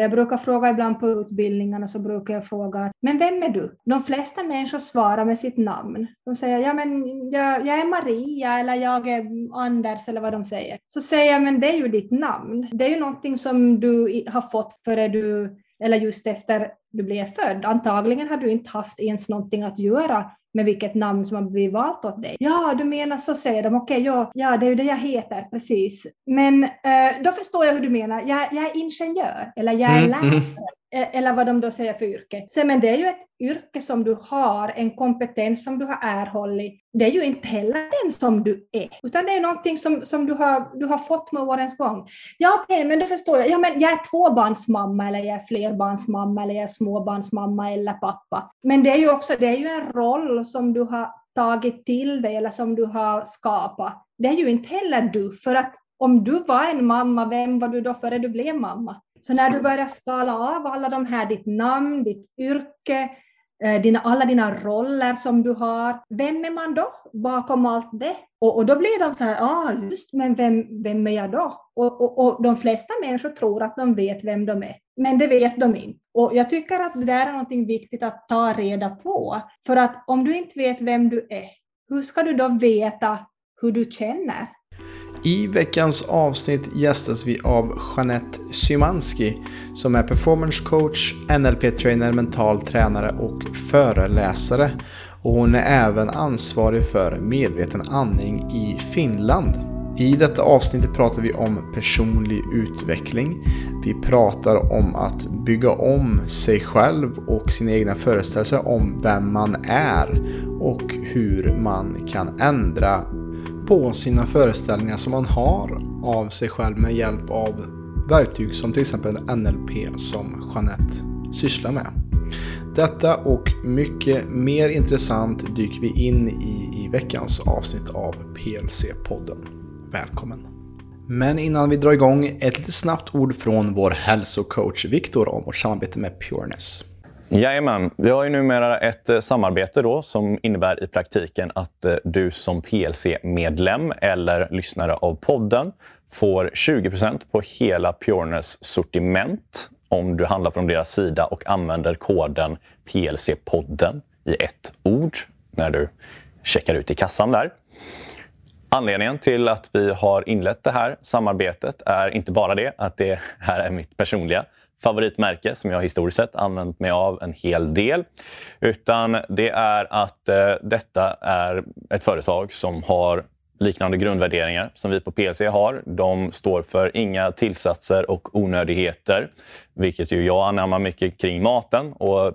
Jag brukar fråga ibland på utbildningarna så brukar jag fråga men vem är du? De flesta människor svarar med sitt namn. De säger ja men jag, jag är Maria eller jag är Anders eller vad de säger. Så säger jag men det är ju ditt namn. Det är ju någonting som du har fått före du eller just efter du blev född. Antagligen har du inte haft ens någonting att göra med vilket namn som har blivit valt åt dig. Ja, du menar så, säger de. Okej, okay, ja, ja, det är ju det jag heter, precis. Men eh, då förstår jag hur du menar. Jag, jag är ingenjör, eller jag är mm. lärare. Eh, eller vad de då säger för yrke. Så, men det är ju ett yrke som du har, en kompetens som du har erhållit. Det är ju inte heller den som du är, utan det är någonting som, som du, har, du har fått med årens gång. Ja, okej, okay, men det förstår jag. Ja, men jag är tvåbarnsmamma, eller jag är flerbarnsmamma, eller jag är småbarnsmamma eller pappa. Men det är ju också det är ju en roll som du har tagit till dig eller som du har skapat. Det är ju inte heller du, för att om du var en mamma, vem var du då före du blev mamma? Så när du börjar skala av alla de här, ditt namn, ditt yrke, Eh, dina, alla dina roller som du har, vem är man då bakom allt det? Och, och då blir de så här, ah, just men vem, vem är jag då? Och, och, och de flesta människor tror att de vet vem de är, men det vet de inte. Och jag tycker att det där är något viktigt att ta reda på, för att om du inte vet vem du är, hur ska du då veta hur du känner? I veckans avsnitt gästas vi av Jeanette Szymanski som är performance coach, NLP-trainer, mental tränare och föreläsare. Och hon är även ansvarig för medveten andning i Finland. I detta avsnitt pratar vi om personlig utveckling. Vi pratar om att bygga om sig själv och sina egna föreställningar om vem man är och hur man kan ändra på sina föreställningar som man har av sig själv med hjälp av verktyg som till exempel NLP som Jeanette sysslar med. Detta och mycket mer intressant dyker vi in i i veckans avsnitt av PLC-podden. Välkommen! Men innan vi drar igång, ett lite snabbt ord från vår hälsocoach Viktor om vårt samarbete med Pureness. Jajamän. Vi har ju numera ett eh, samarbete då som innebär i praktiken att eh, du som PLC-medlem eller lyssnare av podden får 20% på hela Pureness sortiment om du handlar från deras sida och använder koden PLC-podden i ett ord när du checkar ut i kassan där. Anledningen till att vi har inlett det här samarbetet är inte bara det att det här är mitt personliga favoritmärke som jag historiskt sett använt mig av en hel del. Utan det är att eh, detta är ett företag som har liknande grundvärderingar som vi på PLC har. De står för inga tillsatser och onödigheter, vilket ju jag anammar mycket kring maten. Och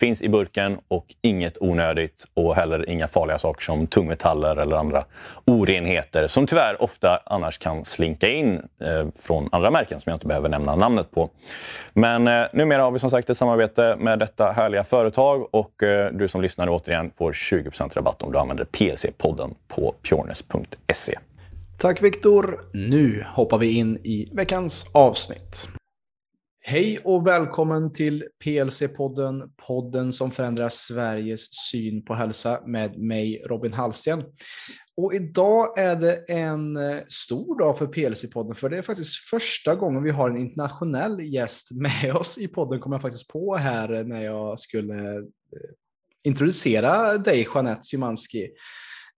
finns i burken och inget onödigt och heller inga farliga saker som tungmetaller eller andra orenheter som tyvärr ofta annars kan slinka in eh, från andra märken som jag inte behöver nämna namnet på. Men eh, numera har vi som sagt ett samarbete med detta härliga företag och eh, du som lyssnar återigen får 20% rabatt om du använder PLC-podden på pjornes.se. Tack Viktor! Nu hoppar vi in i veckans avsnitt. Hej och välkommen till PLC-podden, podden som förändrar Sveriges syn på hälsa med mig Robin Hallsten. Och idag är det en eh, stor dag för PLC-podden, för det är faktiskt första gången vi har en internationell gäst med oss i podden, kom jag faktiskt på här när jag skulle eh, introducera dig, Jeanette Szymanski.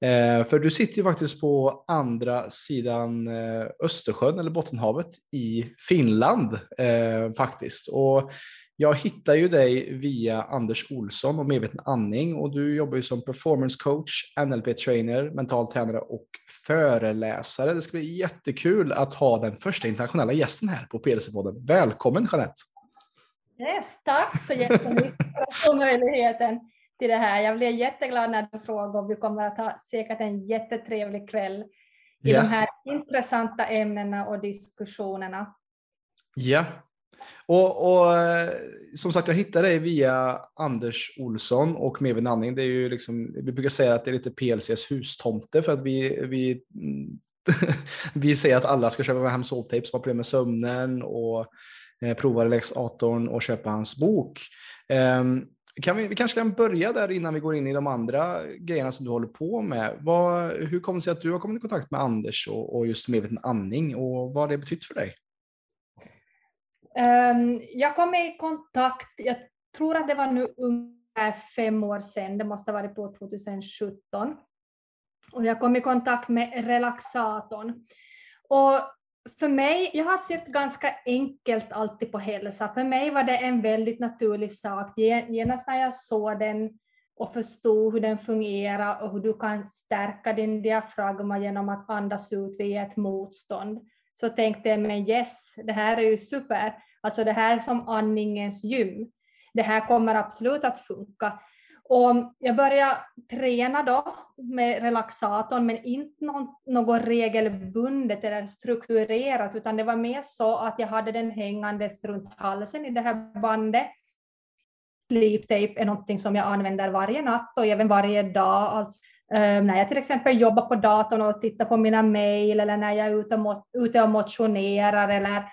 Eh, för du sitter ju faktiskt på andra sidan eh, Östersjön eller Bottenhavet i Finland eh, faktiskt. Och jag hittar ju dig via Anders Olsson och Medveten andning och du jobbar ju som performance coach, NLP-trainer, mental tränare och föreläsare. Det ska bli jättekul att ha den första internationella gästen här på PLC-podden. Välkommen Jeanette! Yes, tack så jättemycket för möjligheten till det här. Jag blir jätteglad när du frågar och vi kommer att ha säkert en jättetrevlig kväll i ja. de här intressanta ämnena och diskussionerna. Ja, Och, och, som sagt, jag hittade dig via Anders Olsson och Mevin Anning. Det är ju liksom, vi brukar säga att det är lite PLCs hustomte för att vi, vi, vi säger att alla ska köpa hem sovtape som har problem med sömnen och eh, prova relaxatorn och köpa hans bok. Um, kan vi, vi kanske kan börja där innan vi går in i de andra grejerna som du håller på med. Vad, hur kommer det sig att du har kommit i kontakt med Anders och, och just medveten andning och vad har det betytt för dig? Um, jag kom i kontakt, jag tror att det var nu ungefär fem år sedan, det måste ha varit på 2017. Och jag kom i kontakt med relaxatorn. Och för mig, jag har sett ganska enkelt alltid på hälsa. För mig var det en väldigt naturlig sak. Genast när jag såg den och förstod hur den fungerar och hur du kan stärka din diafragma genom att andas ut vid ett motstånd, så tänkte jag, men yes, det här är ju super. Alltså det här är som andningens gym. Det här kommer absolut att funka. Och jag började träna då med relaxatorn, men inte något regelbundet eller strukturerat, utan det var mer så att jag hade den hängandes runt halsen i det här bandet. Sleep tape är någonting som jag använder varje natt och även varje dag. Alltså, eh, när jag till exempel jobbar på datorn och tittar på mina mejl eller när jag är ute och, ute och motionerar eller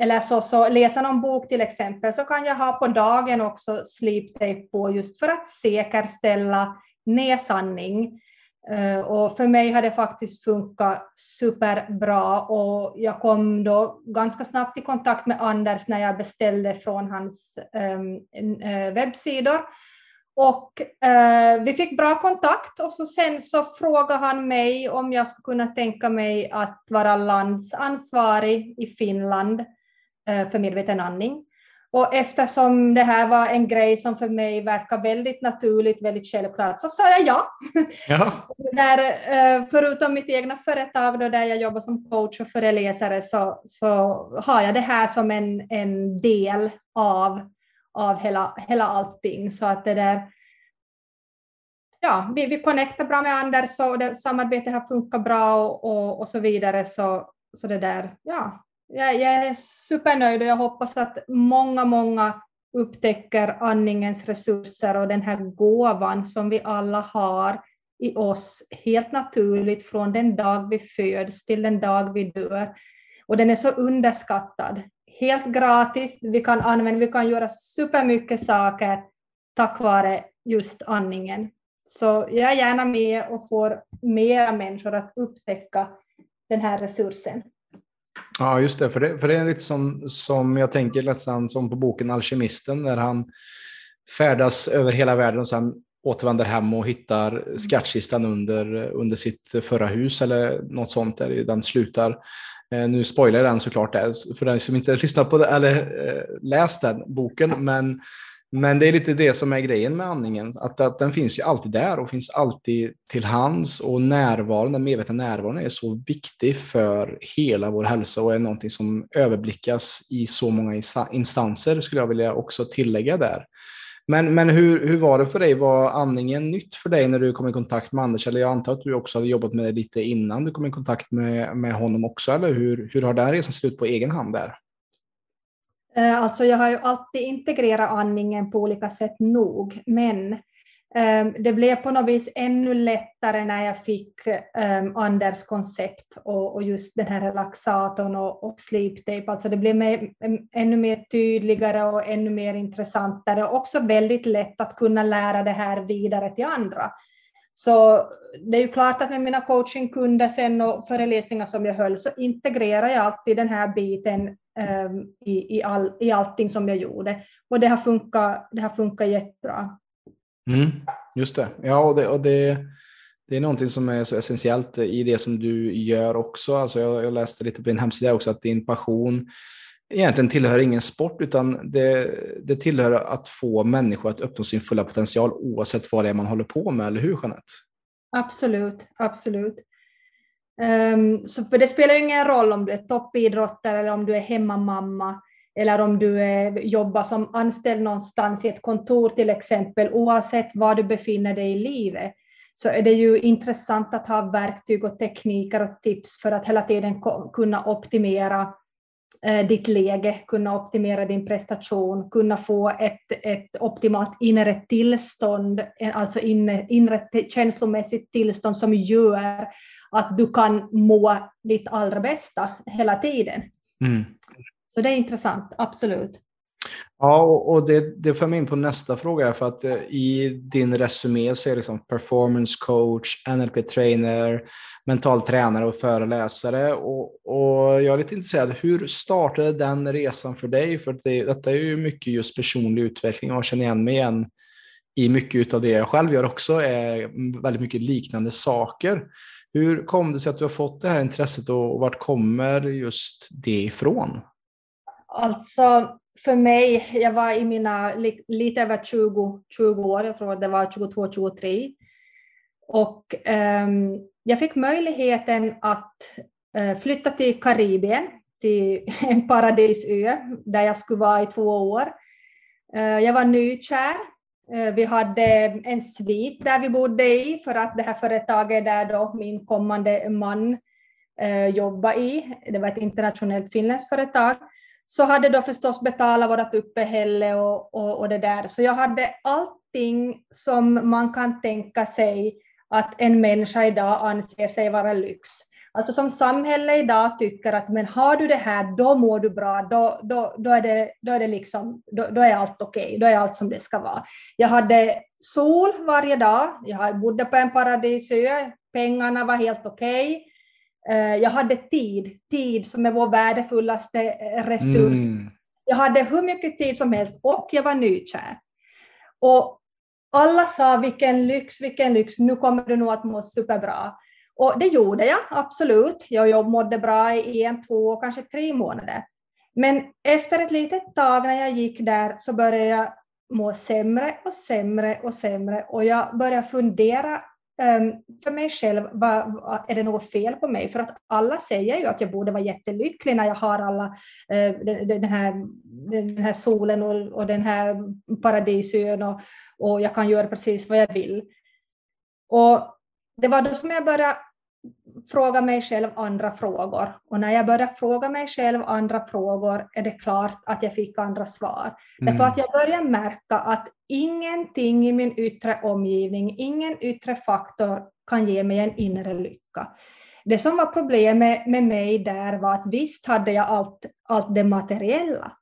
eller så, så läsa någon bok till exempel, så kan jag ha på dagen också sleep på just för att säkerställa nedsanning. Eh, och för mig har det faktiskt funkat superbra och jag kom då ganska snabbt i kontakt med Anders när jag beställde från hans um, webbsidor. Och uh, vi fick bra kontakt och så sen så frågade han mig om jag skulle kunna tänka mig att vara landsansvarig i Finland för medveten andning. Och eftersom det här var en grej som för mig verkar väldigt naturligt, väldigt självklart, så sa jag ja. ja. där, eh, förutom mitt egna företag då, där jag jobbar som coach och föreläsare så, så har jag det här som en, en del av, av hela, hela allting. Så att det där, ja, vi, vi connectar bra med Anders och det, samarbetet har funkat bra och, och, och så vidare. Så, så det där, ja, jag, jag är supernöjd och jag hoppas att många, många upptäcker andningens resurser och den här gåvan som vi alla har i oss helt naturligt från den dag vi föds till den dag vi dör. Och den är så underskattad. Helt gratis, vi kan använda, vi kan göra supermycket saker tack vare just andningen. Så jag är gärna med och får mera människor att upptäcka den här resursen. Ja, just det. För det, för det är lite som, som jag tänker nästan som på boken Alkemisten, när han färdas över hela världen och sen återvänder hem och hittar skattkistan under, under sitt förra hus eller något sånt där den slutar. Eh, nu spoilar jag den såklart där, för den som inte lyssnat på det, eller eh, läst den boken, men men det är lite det som är grejen med andningen, att, att den finns ju alltid där och finns alltid till hands och närvaron, den medvetna närvaron är så viktig för hela vår hälsa och är någonting som överblickas i så många instanser skulle jag vilja också tillägga där. Men, men hur, hur var det för dig? Var andningen nytt för dig när du kom i kontakt med Anders? Eller jag antar att du också hade jobbat med det lite innan du kom i kontakt med, med honom också, eller hur, hur har den resan sett ut på egen hand där? Eh, alltså jag har ju alltid integrerat andningen på olika sätt nog, men ehm, det blev på något vis ännu lättare när jag fick ehm, Anders koncept och, just den här relaxatorn och, sleeptape. sleep tape. Alltså det blev ännu mer tydligare och ännu mer intressantare och också väldigt lätt att kunna lära det här vidare till andra. Så det är ju klart att med mina coachingkunder sen och föreläsningar som jag höll så integrerar jag alltid den här biten i, i, all, i allting som jag gjorde. Och det har funkat, det har funkat jättebra. Mm, just det. Ja, och, det, och det, det är någonting som är så essentiellt i det som du gör också. Alltså jag, jag läste lite på din hemsida också att din passion egentligen tillhör ingen sport, utan det, det tillhör att få människor att uppnå sin fulla potential oavsett vad det är man håller på med, eller hur Jeanette? Absolut, absolut. Um, så för det spelar ju ingen roll om du är toppidrottare eller om du är hemmamamma eller om du är, jobbar som anställd någonstans i ett kontor till exempel, oavsett var du befinner dig i livet, så är det ju intressant att ha verktyg och tekniker och tips för att hela tiden kunna optimera eh, ditt läge, kunna optimera din prestation, kunna få ett, ett optimalt inre tillstånd, eh, alltså inre, inre känslomässigt tillstånd som gör att du kan må ditt allra bästa hela tiden. Mm. Så det är intressant, absolut. Ja, och det, det för mig in på nästa fråga. För att eh, i din resumé så är det liksom performance coach, NLP-trainer, mental tränare och föreläsare. Och, och jag är lite intresserad, hur startade den resan för dig? För det, detta är ju mycket just personlig utveckling och jag känner igen mig igen i mycket av det jag själv gör också, är väldigt mycket liknande saker. Hur kom det sig att du har fått det här intresset och vart kommer just det ifrån? Alltså, för mig, jag var i mina lite över 20, 20 år, jag tror att det var 22-23. Och um, jag fick möjligheten att uh, flytta till Karibien, till en paradisö där jag skulle vara i två år. Uh, jag var nykär. Eh, vi hade en svit där vi bodde i för att det här företaget där då min kommande man eh, jobbade i, det var ett internationellt finländskt företag, så hade då förstås betalat vårt uppehälle och, och, och det där. Så jag hade allting som man kan tänka sig att en människa idag anser sig vara lyx. Alltså som samhälle idag tycker att men har du det här, då mår du bra, då, då, då, är, det, då, är, det liksom, då, då är allt okej, okay, då är allt som det ska vara. Jag hade sol varje dag, jag bodde på en paradisö, pengarna var helt okej. Okay. Eh, jag hade tid, tid som är vår värdefullaste eh, resurs. Mm. Jag hade hur mycket tid som helst och jag var nykär. Och alla sa vilken lyx, vilken lyx, nu kommer du nog att må superbra. Och det gjorde jag, absolut. Jag mådde bra i en, två, kanske tre månader. Men efter ett litet tag när jag gick där så började jag må sämre och sämre och sämre och jag började fundera ehm, för mig själv vad, är det något fel på mig, för att alla säger ju att jag borde vara jättelycklig när jag har alla, eh, den, här, den här solen och, och den här paradisön och, och jag kan göra precis vad jag vill. Och det var då som jag började fråga mig själv andra frågor. Och när jag började fråga mig själv andra frågor är det klart att jag fick andra svar. Mm. Därför att jag började märka att ingenting i min yttre omgivning, ingen yttre faktor kan ge mig en inre lycka. Det som var problemet med mig där var att visst hade jag allt, allt det materiella,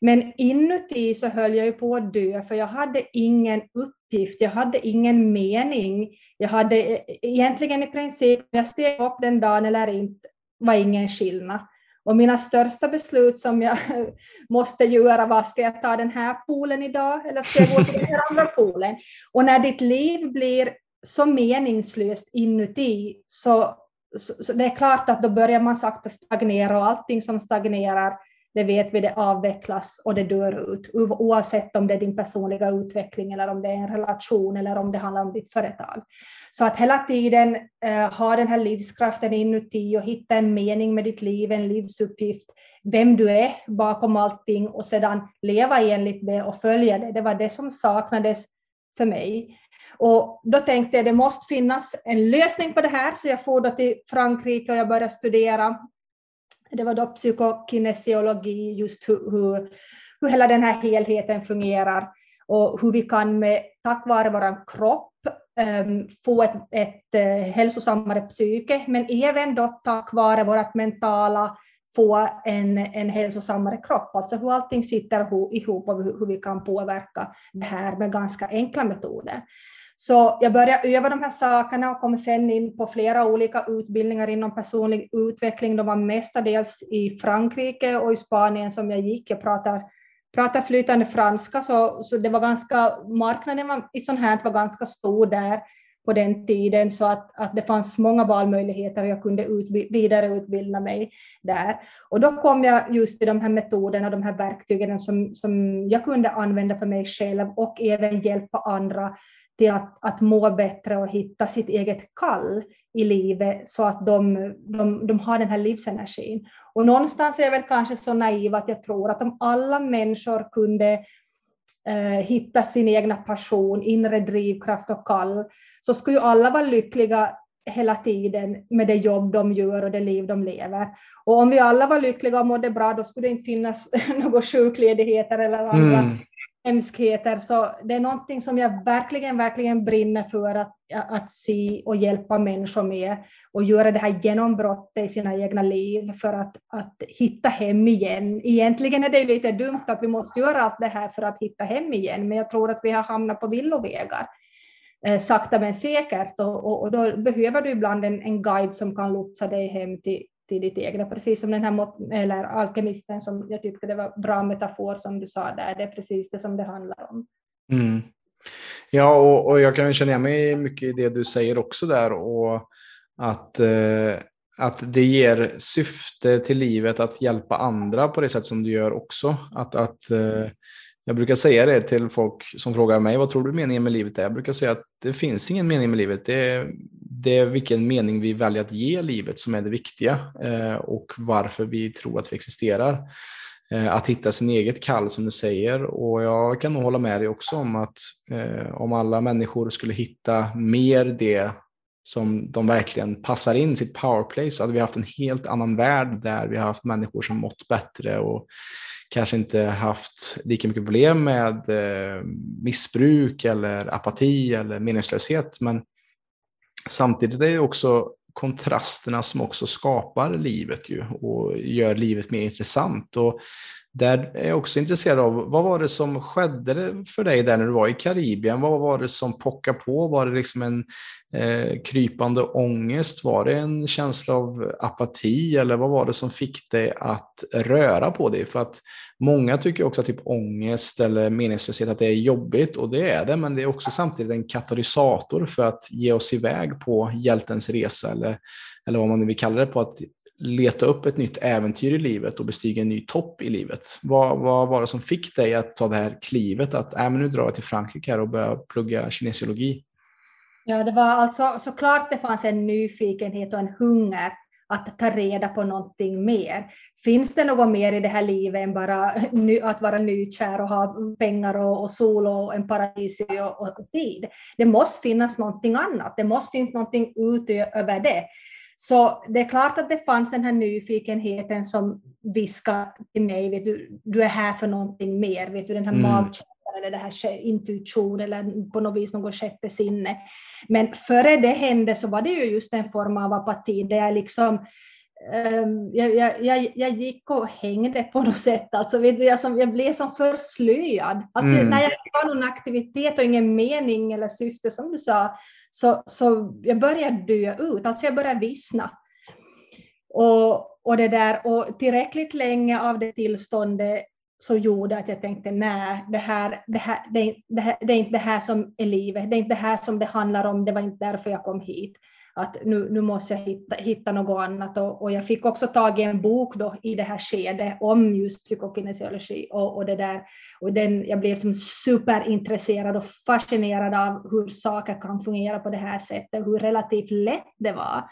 men inuti så höll jag ju på att dö, för jag hade ingen uppgift, jag hade ingen mening. Jag hade e, egentligen i princip, om jag steg upp den dagen eller inte, var ingen skillnad. Och mina största beslut som jag måste göra var, ska jag ta den här poolen idag eller ska jag gå till den här andra poolen? Och när ditt liv blir så meningslöst inuti så, så, så det är klart att då börjar man sakta stagnera och allting som stagnerar det vet vi, det avvecklas och det dör ut, oavsett om det är din personliga utveckling eller om det är en relation eller om det handlar om ditt företag. Så att hela tiden eh, ha den här livskraften inuti och hitta en mening med ditt liv, en livsuppgift, vem du är bakom allting och sedan leva enligt det och följa det. Det var det som saknades för mig. Och då tänkte jag det måste finnas en lösning på det här, så jag for då till Frankrike och jag började studera det var då psykokinesiologi, just hur, hur, hur hela den här helheten fungerar och hur vi kan med, tack vare vår kropp ehm, få ett, ett eh, hälsosammare psyke, men även då tack vare vårt mentala få en, en hälsosammare kropp, alltså hur allting sitter ihop och hur vi kan påverka det här med ganska enkla metoder. Så jag började öva de här sakerna och kom sen in på flera olika utbildningar inom personlig utveckling. De var mestadels i Frankrike och i Spanien som jag gick. Jag pratar, pratar flytande franska, så, så det var ganska, marknaden var, i sånt här var ganska stor där på den tiden så att, att det fanns många valmöjligheter och jag kunde utbi vidareutbilda mig där. Och då kom jag just till de här metoderna, de här verktygen som, som jag kunde använda för mig själv och även hjälpa andra till att, att må bättre och hitta sitt eget kall i livet så att de, de, de har den här livsenergin. Och någonstans är jag väl kanske så naiv att jag tror att om alla människor kunde eh, hitta sin egna passion, inre drivkraft och kall, så skulle ju alla vara lyckliga hela tiden med det jobb de gör och det liv de lever. Och om vi alla var lyckliga och mådde bra, då skulle det inte finnas några sjukledigheter eller andra mm hemskheter. Så det är någonting som jag verkligen, verkligen brinner för att, att se och hjälpa människor med och göra det här genombrottet i sina egna liv för att, att hitta hem igen. Egentligen är det lite dumt att vi måste göra allt det här för att hitta hem igen, men jag tror att vi har hamnat på villovägar eh, sakta men säkert och, och, och, då behöver du ibland en, en guide som kan lotsa dig hem till, till ditt egna, precis som den här eller alkemisten som jag tyckte det var bra metafor som du sa där, det är precis det som det handlar om. Mm. Ja, och, och, jag kan känna mig mycket i det du säger också där och att, eh, att det ger syfte till livet att hjälpa andra på det sätt som du gör också. Att, att eh, jag brukar säga det till folk som frågar mig, vad tror du meningen med livet är? Jag brukar säga att det finns ingen mening med livet. Det är, det är vilken mening vi väljer att ge livet som är det viktiga eh, och varför vi tror att vi existerar. Eh, att hitta sin eget kall som du säger och jag kan nog hålla med dig också om att eh, om alla människor skulle hitta mer det som de verkligen passar in sitt powerplay så hade vi haft en helt annan värld där vi har haft människor som mått bättre och kanske inte haft lika mycket problem med eh, missbruk eller apati eller meningslöshet. Men samtidigt är det också kontrasterna som också skapar livet ju och gör livet mer intressant. Och där är jag också intresserad av, vad var det som skedde för dig där när du var i Karibien? Vad var det som pockade på? Var det liksom en eh, krypande ångest? Var det en känsla av apati eller vad var det som fick dig att röra på dig? För att många tycker också att typ ångest eller meningslöshet att det är jobbigt och det är det, men det är också samtidigt en katalysator för att ge oss iväg på hjältens resa eller, eller vad man nu vill kalla det på att leta upp ett nytt äventyr i livet och bestiga en ny topp i livet. Vad, vad var det som fick dig att ta det här klivet att äh, men nu drar jag till Frankrike och börjar plugga kinesiologi? Ja, det var alltså såklart det fanns en nyfikenhet och en hunger att ta reda på någonting mer. Finns det något mer i det här livet än bara att vara nykär och ha pengar och, och sol och en paradis och, och tid? Det måste finnas någonting annat. Det måste finnas någonting utöver det. Så det är klart att det fanns den här nyfikenheten som viskade till mig, vet du, du är här för någonting mer, vet du, den här mm. magkänslan eller det här intuition eller på något vis något sjätte sinne. Men före det hände så var det ju just en form av apati där jag liksom Um, jag, jag, jag, gick och hängde på något sätt. Alltså, vet du, jag, som, jag blev som förslöad. Alltså, mm. När jag inte har någon aktivitet och ingen mening eller syfte, som du sa, så, så jag började dö ut. Alltså jag började vissna. Och, och, det där, och tillräckligt länge av det tillståndet så gjorde att jag tänkte nej, det, här, det, här, det, det, här, det är inte det här som är livet, det är inte det här som det handlar om, det var inte därför jag kom hit att nu, nu måste jag hitta, hitta något annat. Och, och, jag fick också tag i en bok då i det här skedet om just psykokinesiologi och, och det där. Och den, jag blev som superintresserad och fascinerad av hur saker kan fungera på det här sättet, hur relativt lätt det var.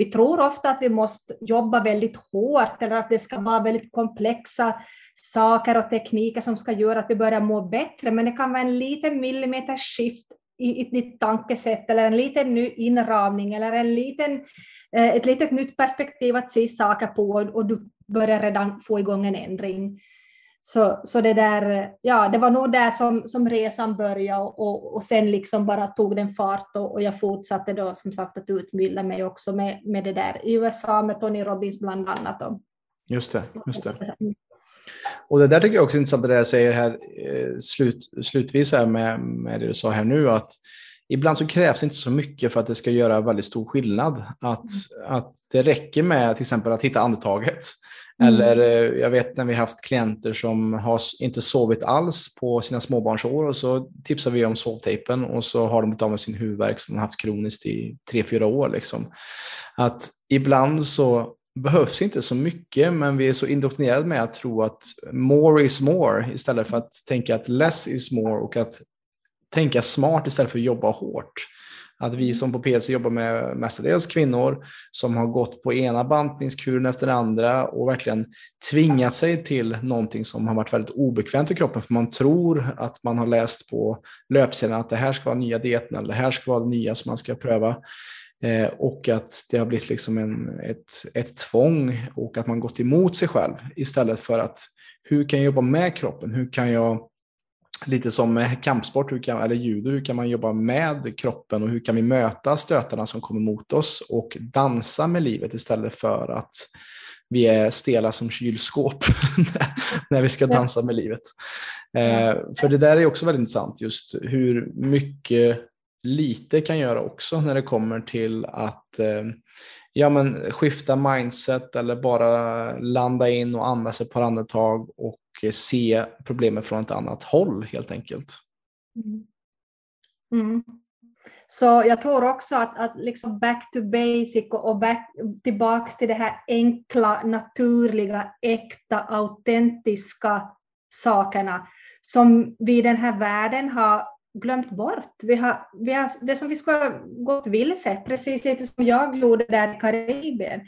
Vi tror ofta att vi måste jobba väldigt hårt eller att det ska vara väldigt komplexa saker och tekniker som ska göra att vi börjar må bättre, men det kan vara en liten millimeters skift i ett nytt tankesätt eller en liten ny inramning eller en liten, eh, ett litet nytt perspektiv att se saker på och du börjar redan få igång en ändring. Så, så det, där, ja, det var nog där som, som resan började och, och sen liksom bara tog den fart och, och jag fortsatte då som sagt att utbilda mig också med, med det där i USA med Tony Robbins bland annat. Just det. Just det. Och det där tycker jag också är intressant, det där säger här eh, slut, slutvis här med, med det du sa här nu, att ibland så krävs det inte så mycket för att det ska göra väldigt stor skillnad. Att, att det räcker med till exempel att hitta andetaget. Mm. Eller eh, jag vet när vi haft klienter som har inte sovit alls på sina småbarnsår och så tipsar vi om sovtejpen och så har de blivit av med sin huvudvärk som de haft kroniskt i tre fyra år. Liksom. Att ibland så behövs inte så mycket, men vi är så indoktrinerade med att tro att more is more istället för att tänka att less is more och att tänka smart istället för att jobba hårt. Att vi som på PLC jobbar med mestadels kvinnor som har gått på ena bantningskuren efter den andra och verkligen tvingat sig till någonting som har varit väldigt obekvämt för kroppen för man tror att man har läst på löpsedeln att det här ska vara nya dieten eller det här ska vara det nya som man ska pröva. Eh, och att det har blivit liksom en, ett, ett tvång och att man gått emot sig själv istället för att hur kan jag jobba med kroppen? Hur kan jag, lite som med kampsport hur kan, eller judo, hur kan man jobba med kroppen och hur kan vi möta stötarna som kommer mot oss och dansa med livet istället för att vi är stela som kylskåp när vi ska dansa med livet. Eh, för det där är också väldigt intressant, just hur mycket lite kan göra också när det kommer till att eh, ja, men skifta mindset eller bara landa in och andas ett par andetag och Eh, se problemet från ett annat håll helt enkelt. Mm. Mm. Så jag tror också att, att liksom back to basic och, back, tillbaks till det här enkla, naturliga, äkta, autentiska sakerna som vi i den här världen har glömt bort. Vi har, vi har, det som vi skulle ha gått vilse, precis lite som jag gjorde där i Karibien.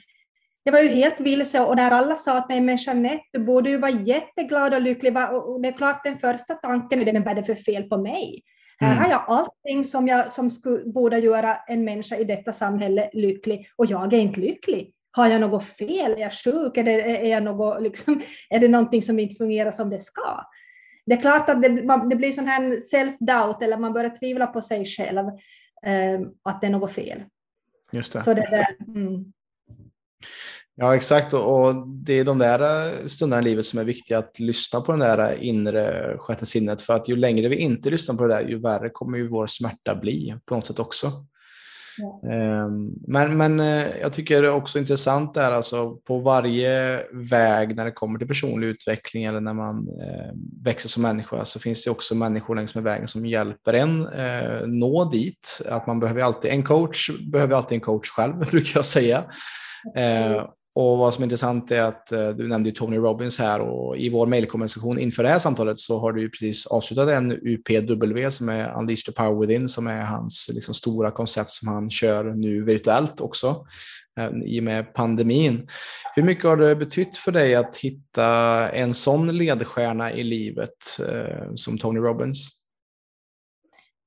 Jag var ju helt vilse och när alla sa till mig, men Jeanette, du borde ju vara jätteglad och lycklig. Och det är klart den första tanken är, men vad är det för fel på mig? Mm. Här har jag allting som, jag, som skulle, borde göra en människa i detta samhälle lycklig och jag är inte lycklig. Har jag något fel? Är jag sjuk? Är det, är jag något, liksom, är det någonting som inte fungerar som det ska? Det är klart att det, det blir sån här self-doubt eller man börjar tvivla på sig själv eh, att det är något fel. Just det. Så det där, mm. Ja, exakt. Och det är de där eh, stunderna i livet som är viktiga att lyssna på den där inre sjätte sinnet. För att ju längre vi inte lyssnar på det där, ju värre kommer ju vår smärta bli på något sätt också. Ja. Ehm, men, men eh, jag tycker det är också intressant där, alltså på varje väg när det kommer till personlig utveckling eller när man eh, växer som människa så finns det också människor längs med vägen som hjälper en nå dit. Att man behöver alltid, en coach behöver alltid en coach själv, brukar jag säga. Eh, och vad som är intressant är att eh, du nämnde Tony Robbins här och i vår mejlkonversation inför det här samtalet så har du ju precis avslutat en UPW som är Unleash the Power Within som är hans liksom, stora koncept som han kör nu virtuellt också eh, i och med pandemin. Hur mycket har det betytt för dig att hitta en sån ledstjärna i livet eh, som Tony Robbins?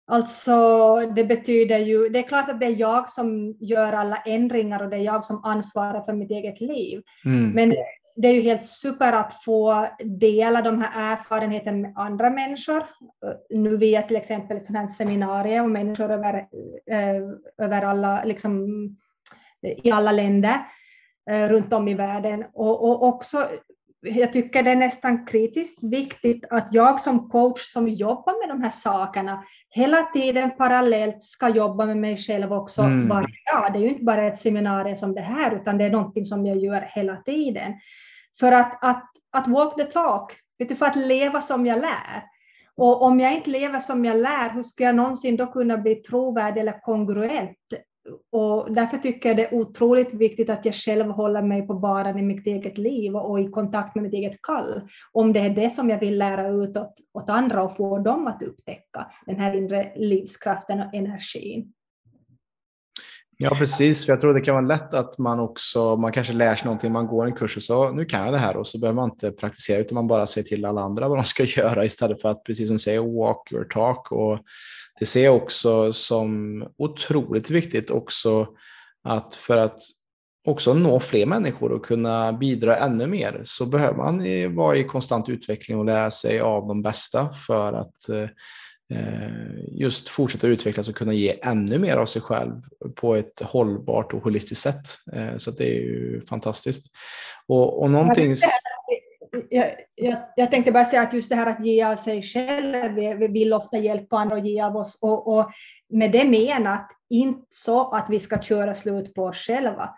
Alltså, det betyder ju, det är klart att det är jag som gör alla ändringar och det är jag som ansvarar för mitt eget liv. Mm. Men det är ju helt super att få dela de här erfarenheterna med andra människor. Nu via till exempel ett sånt här seminarium och människor över, eh, över alla, liksom, i alla länder eh, runt om i världen. Och, och också jag tycker det är nästan kritiskt viktigt att jag som coach som jobbar med de här sakerna hela tiden parallellt ska jobba med mig själv också mm. varje dag. Det är ju inte bara ett seminarium som det här, utan det är någonting som jag gör hela tiden. För att, att, att walk the talk, vet du, för att leva som jag lär. Och om jag inte lever som jag lär, hur ska jag någonsin då kunna bli trovärdig eller kongruent? Och därför tycker jag det är otroligt viktigt att jag själv håller mig på banan i mitt eget liv och i kontakt med mitt eget kall. Om det är det som jag vill lära ut åt, åt andra och få dem att upptäcka den här inre livskraften och energin. Ja, precis. För jag tror det kan vara lätt att man också, man kanske lär sig någonting, man går en kurs och så, nu kan jag det här och så behöver man inte praktisera utan man bara säger till alla andra vad de ska göra istället för att, precis som du säger, walk your talk. Och det ser jag också som otroligt viktigt också att för att också nå fler människor och kunna bidra ännu mer så behöver man vara i konstant utveckling och lära sig av de bästa för att eh, just fortsätta utvecklas och kunna ge ännu mer av sig själv på ett hållbart och holistiskt sätt. Eh, så det är ju fantastiskt. Och, och någonting... Jag, jag, jag, tänkte bara säga att just det här att ge av sig själv, vi, vi vill ofta hjälpa andra och ge av oss. Och, och med det menat, inte så att vi ska köra slut på oss själva,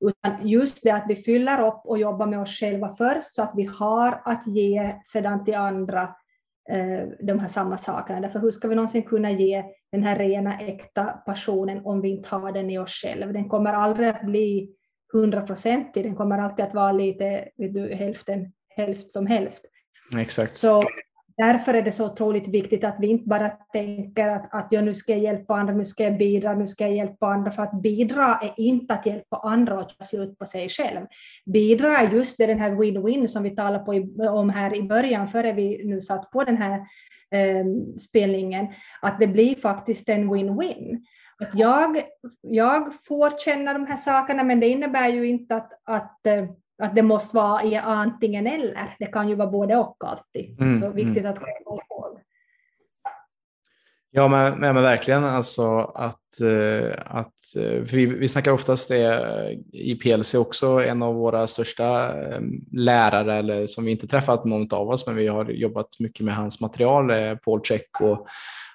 utan just det att vi fyller upp och jobbar med oss själva först så att vi har att ge sedan till andra Eh, de här samma sakerna. Därför hur ska vi någonsin kunna ge den här rena äkta passionen om vi inte har den i oss själva? Den kommer aldrig att bli hundraprocentig, den kommer alltid att vara lite vet du, hälften, hälft som hälft. Exakt. Så därför är det så otroligt viktigt att vi inte bara tänker att, att jag nu ska jag hjälpa andra, nu ska jag bidra, nu ska jag hjälpa andra. För att bidra är inte att hjälpa andra att ta slut på sig själv. Bidra är just det, den här win-win som vi talade på om här i början, före vi nu satt på den här eh, spelningen, att det blir faktiskt en win-win. att jag, jag får känna de här sakerna, men det innebär ju inte att, att, eh, att det måste vara i antingen eller. Det kan ju vara både och alltid. Mm, Så viktigt mm. att komma ihåg. Ja, men, men, men, verkligen alltså att, eh, att vi, vi snackar oftast det i PLC också, en av våra största lärare, eller som vi inte träffat någon av oss, men vi har jobbat mycket med hans material, Paul Check och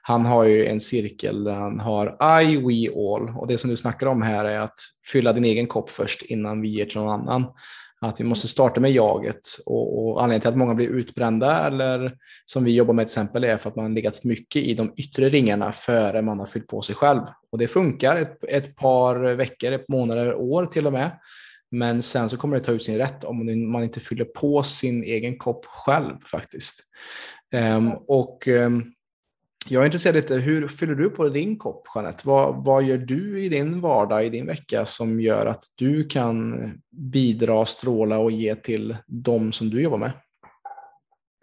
han har ju en cirkel där han har I, we, all och det som du snackar om här är att fylla din egen kopp först innan vi ger till någon annan. Att vi måste starta med jaget och, och anledningen till att många blir utbrända eller som vi jobbar med till exempel är för att man legat för mycket i de yttre ringarna före man har fyllt på sig själv. Och det funkar ett, ett par veckor, ett månader, år till och med. Men sen så kommer det ta ut sin rätt om man inte fyller på sin egen kopp själv faktiskt. Um, och um, jag är intresserad lite, hur fyller du på din kopp, Jeanette? Vad, vad gör du i din vardag, i din vecka, som gör att du kan bidra, stråla och ge till dem som du jobbar med?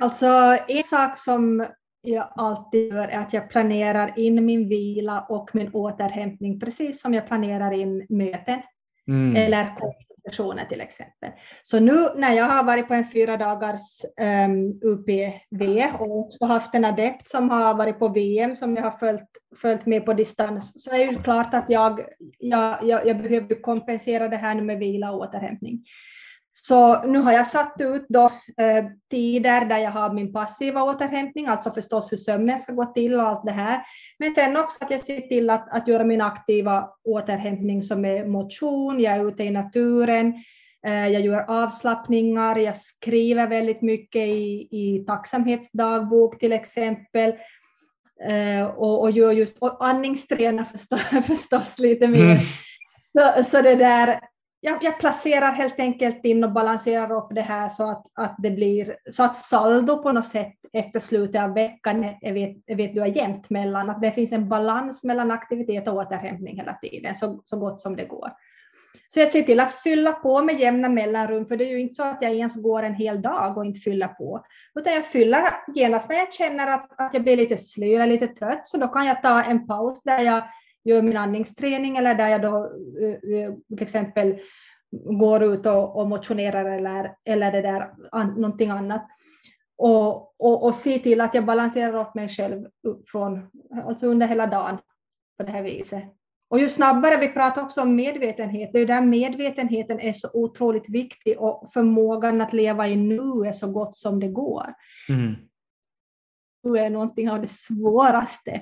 Alltså, en sak som jag alltid gör är att jag planerar in min vila och min återhämtning, precis som jag planerar in möten mm. eller personer till exempel. Så nu när jag har varit på en fyra dagars ehm, um, UPV och också haft en adept som har varit på VM som jag har följt, följt med på distans så är det klart att jag, jag, jag, jag behöver kompensera det här med vila och återhämtning. Så nu har jag satt ut då, eh, tider där jag har min passiva återhämtning, alltså förstås hur sömnen ska gå till och allt det här. Men sen också att jag ser till att, att göra min aktiva återhämtning som är motion, jag är ute i naturen, eh, jag gör avslappningar, jag skriver väldigt mycket i, i tacksamhetsdagbok till exempel. Eh, och, och gör just, och andningstränar förstås, förstås lite mer. Mm. Så, så det där, jag, jag, placerar helt enkelt in och balanserar upp det här så att, att det blir så att saldo på något sätt efter slutet av veckan är, vet, vet du, är jämnt mellan, att det finns en balans mellan aktivitet och återhämtning hela tiden, så, så gott som det går. Så jag ser till att fylla på med jämna mellanrum, för det är ju inte så att jag ens går en hel dag och inte fyller på, utan jag fyller genast när jag känner att, att jag blir lite slö eller lite trött, så då kan jag ta en paus där jag gör min andningsträning eller där jag då eh, eh, till exempel går ut och, och motionerar eller, eller det där, an, någonting annat. Och, och, och se till att jag balanserar upp mig själv från, alltså under hela dagen på det här viset. Och ju snabbare, vi pratar också om medvetenhet, det är där medvetenheten är så otroligt viktig och förmågan att leva i nu är så gott som det går. Mm. Nu är någonting av det svåraste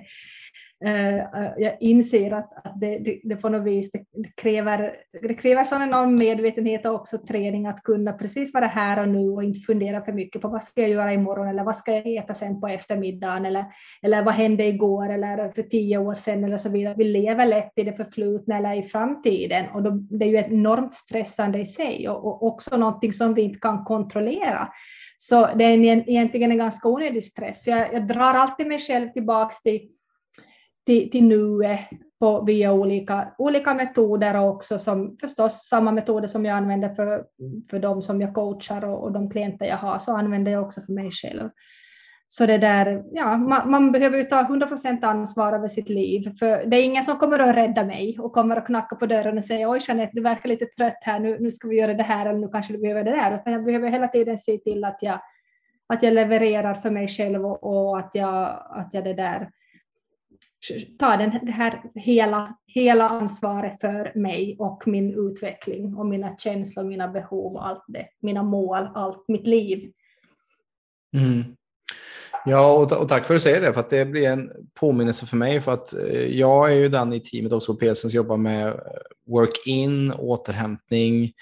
Eh, eh, jag inser att, att det, det, det, på något vis det, kräver, det kräver sån enorm medvetenhet och också träning att kunna precis vara här och nu och inte fundera för mycket på vad ska jag göra imorgon eller vad ska jag äta sen på eftermiddagen eller, eller vad hände igår eller för tio år sedan eller så vidare. Vi lever lätt i det förflutna eller i framtiden och då, det är ju enormt stressande i sig och, och också någonting som vi inte kan kontrollera. Så det är egentligen en ganska onödig stress. Jag, jag drar alltid mig själv tillbaka till till, till nuet på, via olika, olika metoder och också som förstås samma metoder som jag använder för, för de som jag coachar och, och de klienter jag har så använder jag också för mig själv. Så det där, ja, man, man behöver ju ta 100% ansvar över sitt liv, för det är ingen som kommer att rädda mig och kommer att knacka på dörren och säga oj Jeanette, du verkar lite trött här, nu, nu ska vi göra det här eller nu kanske du behöver det där, utan jag behöver hela tiden se till att jag, att jag levererar för mig själv och, och att, jag, att jag det där ta den, det här hela, hela ansvaret för mig och min utveckling och mina känslor, mina behov och allt det, mina mål, allt mitt liv. Mm. Ja, och, och, tack för att du säger det, för att det blir en påminnelse för mig. För att eh, jag är ju den i teamet också på PLC som jobbar med eh, work-in, återhämtning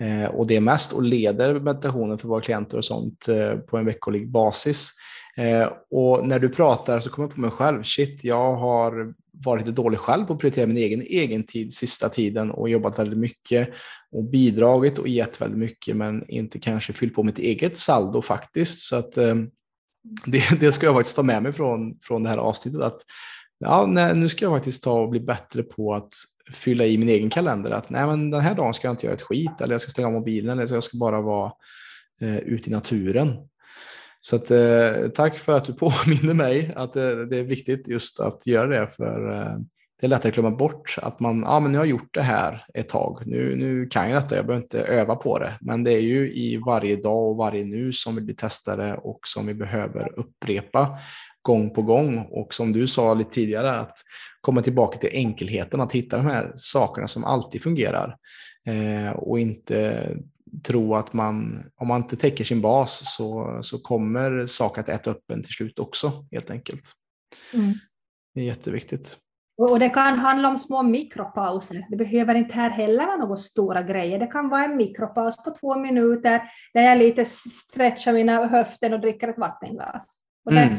eh, och det mest och leder meditationen för våra klienter och sånt eh, på en veckolig basis. Eh, och när du pratar så kommer jag på mig själv, shit, jag har varit lite dålig själv på att prioritera min egen, egen tid sista tiden och jobbat väldigt mycket och bidragit och gett väldigt mycket men inte kanske fyllt på mitt eget saldo faktiskt. Så att eh, det, det ska jag faktiskt ta med mig från, från det här avsnittet. Att, ja, nej, nu ska jag faktiskt ta och bli bättre på att fylla i min egen kalender. Att nej, men den här dagen ska jag inte göra ett skit eller jag ska stänga av mobilen eller jag ska bara vara eh, ute i naturen. Så att, eh, tack för att du påminner mig att det, det, är viktigt just att göra det för, eh, det är lätt att glömma bort att man, ah, men nu har gjort det här ett tag, nu, nu kan jag detta, jag behöver inte öva på det. Men det är ju i varje dag och varje nu som vi blir testade och som vi behöver upprepa gång på gång. Och som du sa lite tidigare, att komma tillbaka till enkelheten, att hitta de här sakerna som alltid fungerar. Eh, och inte tro att man, om man inte täcker sin bas så, så kommer saker att äta upp en till slut också, helt enkelt. Mm. Det är jätteviktigt. Och det kan handla om små mikropauser. Det behöver inte här heller vara några stora grejer. Det kan vara en mikropaus på två minuter där jag lite stretchar mina höften och dricker ett vattenglas. Och, mm.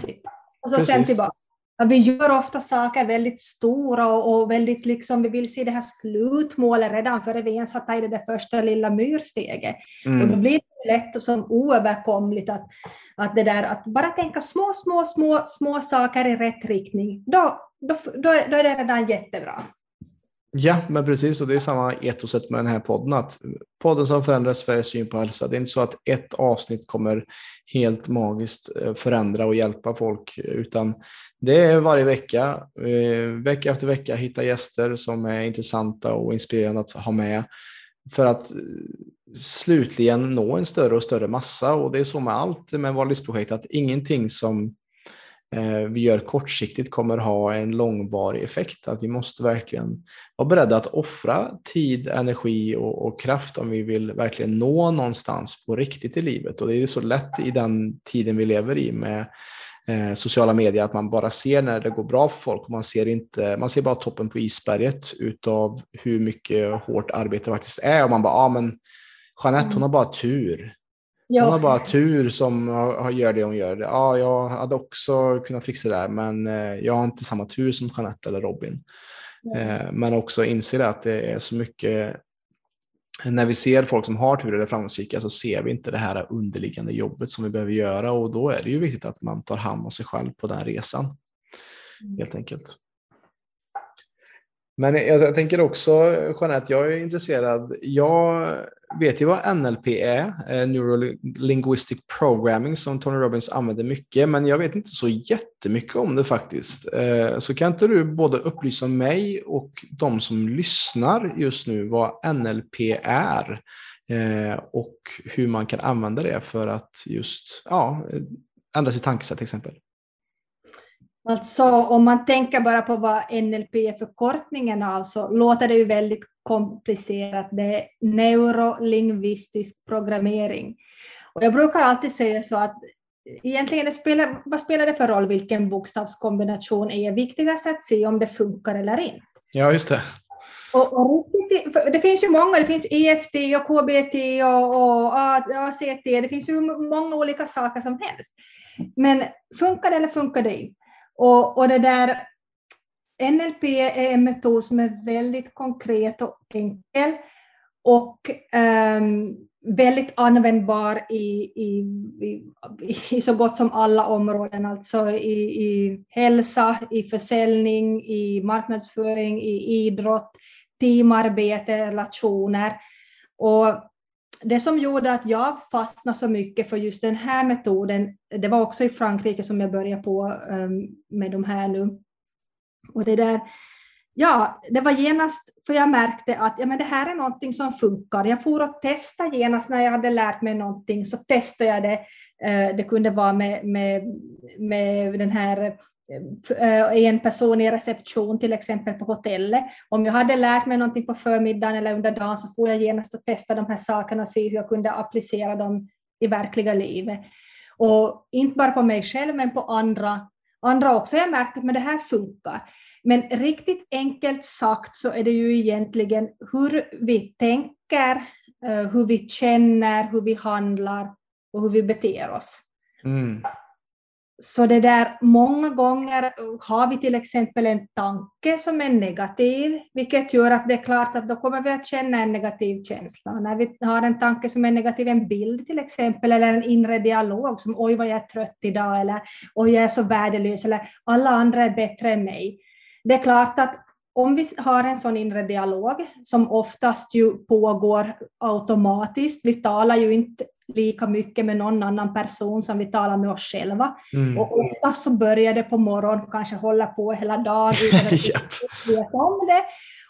och så Precis. sen tillbaka. Ja, vi gör ofta saker väldigt stora och, och, väldigt liksom, vi vill se det här slutmålet redan före vi ens har tagit det där första lilla myrsteget. Mm. Och då blir det lätt som oöverkomligt att, att det där att bara tänka små, små, små, små saker i rätt riktning. Då, då, då, då är det redan jättebra. Ja, men precis. Och det är samma etoset med den här podden. Att podden som förändrar Sveriges syn på hälsa. Det är inte så att ett avsnitt kommer helt magiskt eh, förändra och hjälpa folk. Utan det är varje vecka, eh, vecka efter vecka, hitta gäster som är intressanta och inspirerande att ha med. För att eh, slutligen nå en större och större massa. Och det är så med allt med Vår livsprojekt. Att ingenting som vi gör kortsiktigt kommer ha en långvarig effekt. Att vi måste verkligen vara beredda att offra tid, energi och, och, kraft om vi vill verkligen nå någonstans på riktigt i livet. Och det är så lätt i den tiden vi lever i med eh, sociala medier att man bara ser när det går bra för folk och man ser, inte, man ser bara toppen på isberget utav hur mycket hårt arbete faktiskt är. Och man bara, ja ah, men Jeanette hon har bara tur. Ja. Hon har bara tur som gör det hon gör. Ja, jag hade också kunnat fixa det där, men eh, jag har inte samma tur som Jeanette eller Robin. Mm. Men också inse att det är så mycket när vi ser folk som har tur eller framgångsrika så ser vi inte det här underliggande jobbet som vi behöver göra och då är det ju viktigt att man tar hand om sig själv på den resan. Mm. Helt enkelt. Men jag, jag tänker också, Jeanette, jag är intresserad. Jag vet ju vad NLP är, eh, Neurolinguistic Linguistic Programming, som Tony Robbins använder mycket, men jag vet inte så jättemycket om det faktiskt. Eh, så kan inte du både upplysa mig och de som lyssnar just nu vad NLP är eh, och hur man kan använda det för att just ja, ändra sitt tankesätt till exempel? Alltså om man tänker bara på vad NLP är förkortningen av så låter det ju väldigt komplicerat. Det är neurolingvistisk programmering. Och jag brukar alltid säga så att egentligen det spelar, vad spelar det för roll vilken bokstavskombination är viktigast att se om det funkar eller inte. Ja, just det. Och, och, det finns ju många, det finns EFT och KBT och, och ACT, det finns ju många olika saker som helst. Men funkar det eller funkar det inte? Och, och det där, NLP är en metod som är väldigt konkret och enkel och um, väldigt användbar i, i, i, i, så gott som alla områden, alltså i, i hälsa, i försäljning, i marknadsföring, i idrott, teamarbete, relationer. Och det som gjorde att jag fastnade så mycket för just den här metoden, det var också i Frankrike som jag började på um, med de här nu. Och det där, ja, det var genast, för jag märkte att ja, men det här är någonting som funkar. Jag får att testa genast när jag hade lärt mig någonting, så testade jag det. Uh, det kunde vara med, med, med den här Eh, en person i reception till exempel på hotellet. Om jag hade lärt mig någonting på förmiddagen eller under dagen så får jag genast att testa de här sakerna och se hur jag kunde applicera dem i verkliga livet. Och inte bara på mig själv men på andra, andra också. Jag märkt att det här funkar. Men riktigt enkelt sagt så är det ju egentligen hur vi tänker, eh, hur vi känner, hur vi handlar och hur vi beter oss. Mm. Så det där, många gånger har vi till exempel en tanke som är negativ, vilket gör att det är klart att då kommer vi att känna en negativ känsla. När vi har en tanke som är negativ, en bild till exempel, eller en inre dialog som oj vad jag är trött idag, eller oj jag är så värdelös, eller alla andra är bättre än mig. Det är klart att om vi har en sån inre dialog, som oftast ju pågår automatiskt, vi talar ju inte lika mycket med någon annan person som vi talar med oss själva. Mm. Och ofta så börjar det på morgonen, kanske hålla på hela dagen utan att vi vet om det.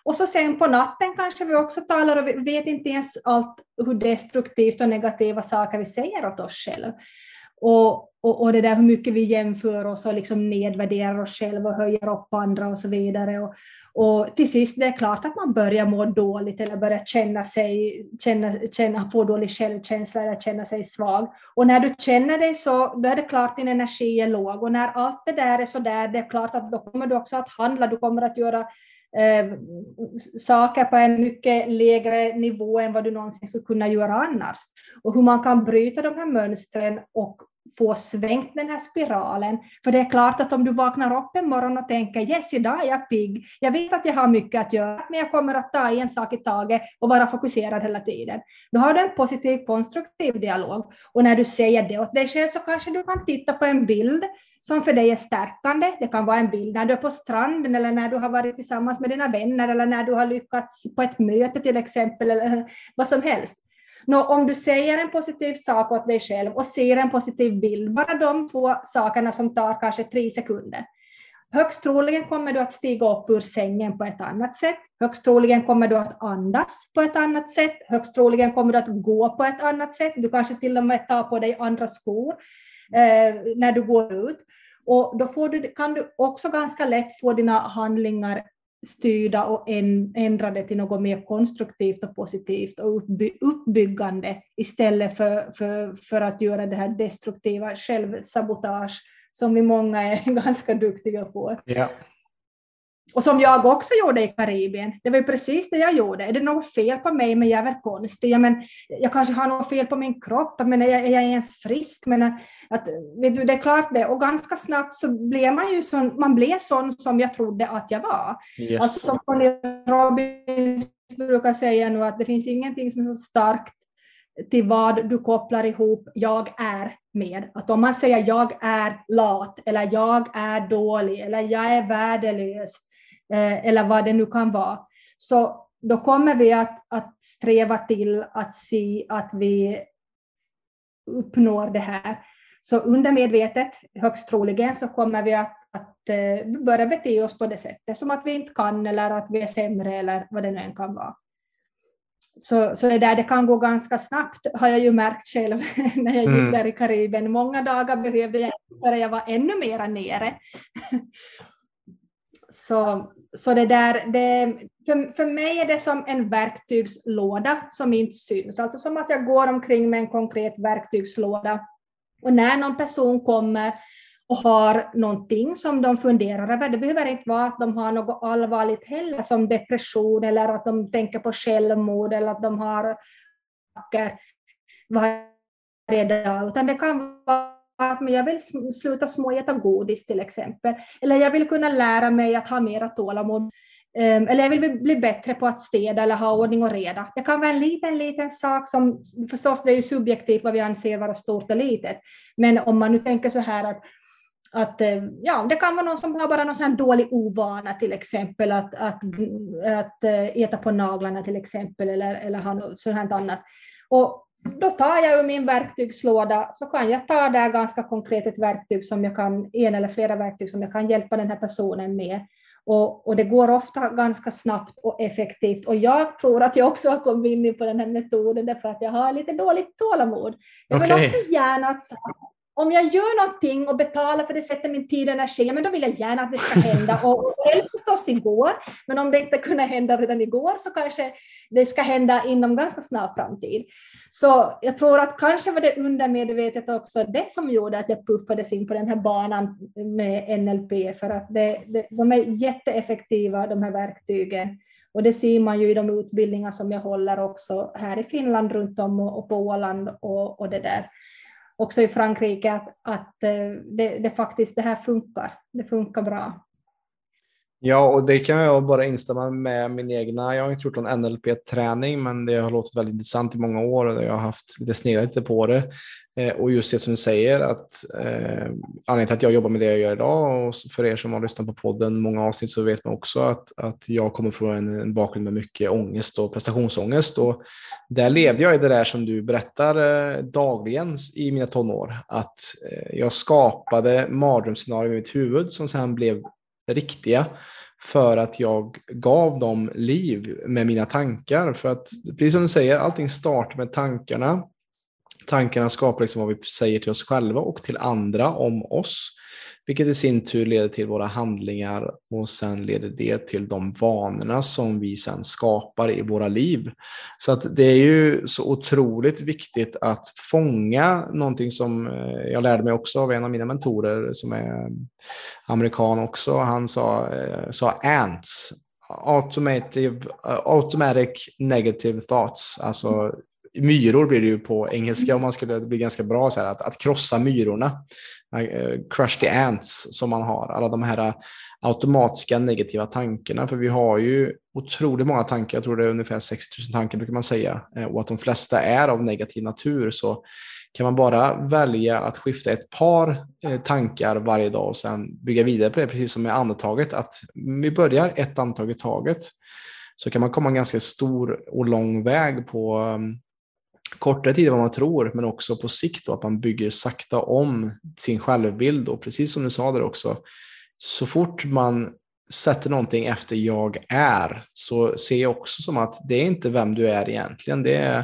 Och så sen på natten kanske vi också talar och vi vet inte ens allt hur destruktivt och negativa saker vi säger åt oss själva. Och, och, och det där hur mycket vi jämför oss och liksom nedvärderar oss själva och höjer upp andra och så vidare. Och, och till sist det är klart att man börjar må dåligt eller börjar känna sig, känna, känna, få dålig självkänsla eller känna sig svag. Och när du känner dig så, då är det klart din energi är låg. Och när allt det där är så där, det är klart att då kommer du också att handla, du kommer att göra eh, saker på en mycket lägre nivå än vad du någonsin skulle kunna göra annars. Och hur man kan bryta de här mönstren och få svängt den här spiralen. För det är klart att om du vaknar upp en morgon och tänker yes, idag är jag pigg, jag vet att jag har mycket att göra, men jag kommer att ta en sak i taget och vara fokuserad hela tiden. Då har du en positiv, konstruktiv dialog. Och när du säger det åt dig själv så kanske du kan titta på en bild som för dig är stärkande. Det kan vara en bild när du är på stranden eller när du har varit tillsammans med dina vänner eller när du har lyckats på ett möte till exempel eller vad som helst. Nå, om du säger en positiv sak åt dig själv och ser en positiv bild, bara de två sakerna som tar kanske tre sekunder, Högst troligen kommer du att stiga upp ur sängen på ett annat sätt. Högst troligen kommer du att andas på ett annat sätt. Högst troligen kommer du att gå på ett annat sätt. Du kanske till och med tar på dig andra skor eh, när du går ut. Och då får du, kan du också ganska lätt få dina handlingar styrda och ändrade till något mer konstruktivt och positivt och uppbyggande istället för, för, för att göra det här destruktiva självsabotage som vi många är ganska duktiga på. Ja. Och som jag också gjorde i Karibien. Det var ju precis det jag gjorde. Är det något fel på mig, men jag är väl konstig? Jag, men, jag kanske har något fel på min kropp, men är jag, är jag ens frisk? Men att, vet du, det är klart det. Och ganska snabbt så blev man ju sån, man blev sån som jag trodde att jag var. Yes. Alltså som Tony Robbins brukar säga nu, att det finns ingenting som är så starkt till vad du kopplar ihop jag är med. Att om man säger jag är lat, eller jag är dålig, eller jag är värdelös, eller vad det nu kan vara, så då kommer vi att, att sträva till att se att vi uppnår det här. Så undermedvetet, högst troligen, så kommer vi att, att eh, börja bete oss på det sättet, som att vi inte kan eller att vi är sämre eller vad det nu än kan vara. Så, så det där det kan gå ganska snabbt, har jag ju märkt själv när jag gick mm. där i Karibien. Många dagar behövde jag för jag var ännu mera nere. Så, så det där, det, för, för mig är det som en verktygslåda som inte syns. Alltså som att jag går omkring med en konkret verktygslåda. Och när någon person kommer och har någonting som de funderar över, det behöver inte vara att de har något allvarligt heller, som depression eller att de tänker på självmord eller att de har varje dag, utan det kan vara att jag vill sluta småäta godis till exempel. Eller jag vill kunna lära mig att ha mera tålamod. Ehm, eller jag vill bli bättre på att städa eller ha ordning och reda. Det kan vara en liten, liten sak som förstås det är ju subjektivt vad vi anser vara stort och litet. Men om man nu tänker så här att att eh, ja, det kan vara någon som har bara någon sån dålig ovana till exempel att, att, att eh, äta på naglarna till exempel eller, eller ha något sånt annat. Och då tar jag ur min verktygslåda så kan jag ta där ganska konkret ett verktyg som jag kan, en eller flera verktyg som jag kan hjälpa den här personen med. Och, och det går ofta ganska snabbt och effektivt. Och jag tror att jag också har kommit in på den här metoden därför att jag har lite dåligt tålamod. Jag vill okay. också gärna att om jag gör någonting och betalar för det, sätter min tid och energi, men då vill jag gärna att det ska hända. Och, och det förstås igår, men om det inte kunde hända redan igår så kanske det ska hända inom ganska snar framtid. Så jag tror att kanske var det undermedvetet också det som gjorde att jag puffades in på den här banan med NLP, för att det, det, de är jätteeffektiva de här verktygen. Och det ser man ju i de utbildningar som jag håller också här i Finland runt om och, och på Åland och, och det där också i Frankrike att, att eh, det, det, faktiskt det här funkar. Det funkar bra. Ja, och det kan jag bara instämma med min egna. Jag har inte gjort någon NLP-träning, men det har låtit väldigt intressant i många år och jag har haft lite sneglat lite på det. Eh, och just det som du säger, att eh, anledningen till att jag jobbar med det jag gör idag och för er som har lyssnat på podden många avsnitt så vet man också att, att jag kommer från en, en bakgrund med mycket ångest och prestationsångest. Och där levde jag i det där som du berättar eh, dagligen i mina tonår, att eh, jag skapade mardrömsscenarier i mitt huvud som sedan blev riktiga för att jag gav dem liv med mina tankar. För att, precis som du säger, allting startar med tankarna. Tankarna skapar liksom vad vi säger till oss själva och till andra om oss. Vilket i sin tur leder till våra handlingar och sen leder det till de vanorna som vi sen skapar i våra liv. Så att det är ju så otroligt viktigt att fånga någonting som eh, jag lärde mig också av en av mina mentorer som är amerikan också. Han sa, eh, sa ants, automative, eh, automatic negative thoughts, alltså myror blir det ju på engelska om man skulle bli ganska bra så här, att, att krossa myrorna. Uh, crush the ants som man har, alla de här automatiska negativa tankarna. För vi har ju otroligt många tankar, jag tror det är ungefär 60 000 tankar brukar man säga, uh, och att de flesta är av negativ natur. Så kan man bara välja att skifta ett par tankar varje dag och sen bygga vidare på det, precis som med andetaget, att vi börjar ett andetag i taget. Så kan man komma en ganska stor och lång väg på um, kortare tid än vad man tror, men också på sikt då, att man bygger sakta om sin självbild. Och precis som du sa där också, så fort man sätter någonting efter jag är, så ser jag också som att det är inte vem du är egentligen. Det är,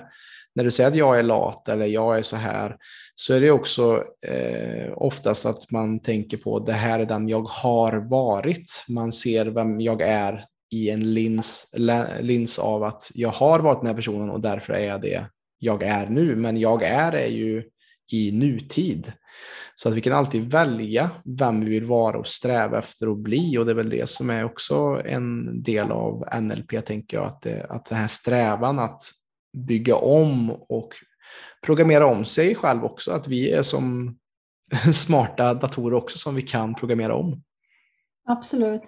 när du säger att jag är lat eller jag är så här, så är det också eh, oftast att man tänker på det här är den jag har varit. Man ser vem jag är i en lins, lins av att jag har varit den här personen och därför är jag det jag är nu, men jag är är ju i nutid. Så att vi kan alltid välja vem vi vill vara och sträva efter att bli och det är väl det som är också en del av NLP tänker jag, att, det, att den här strävan att bygga om och programmera om sig själv också, att vi är som smarta datorer också som vi kan programmera om. Absolut.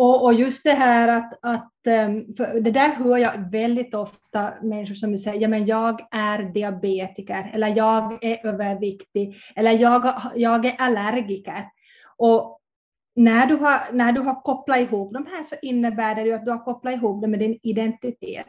Och, och, just det här att, att ehm, det där hör jag väldigt ofta människor som säger, ja men jag är diabetiker eller jag är överviktig eller jag, jag är allergiker. Och när du, har, när du har kopplat ihop de här så innebär det ju att du har kopplat ihop det med din identitet.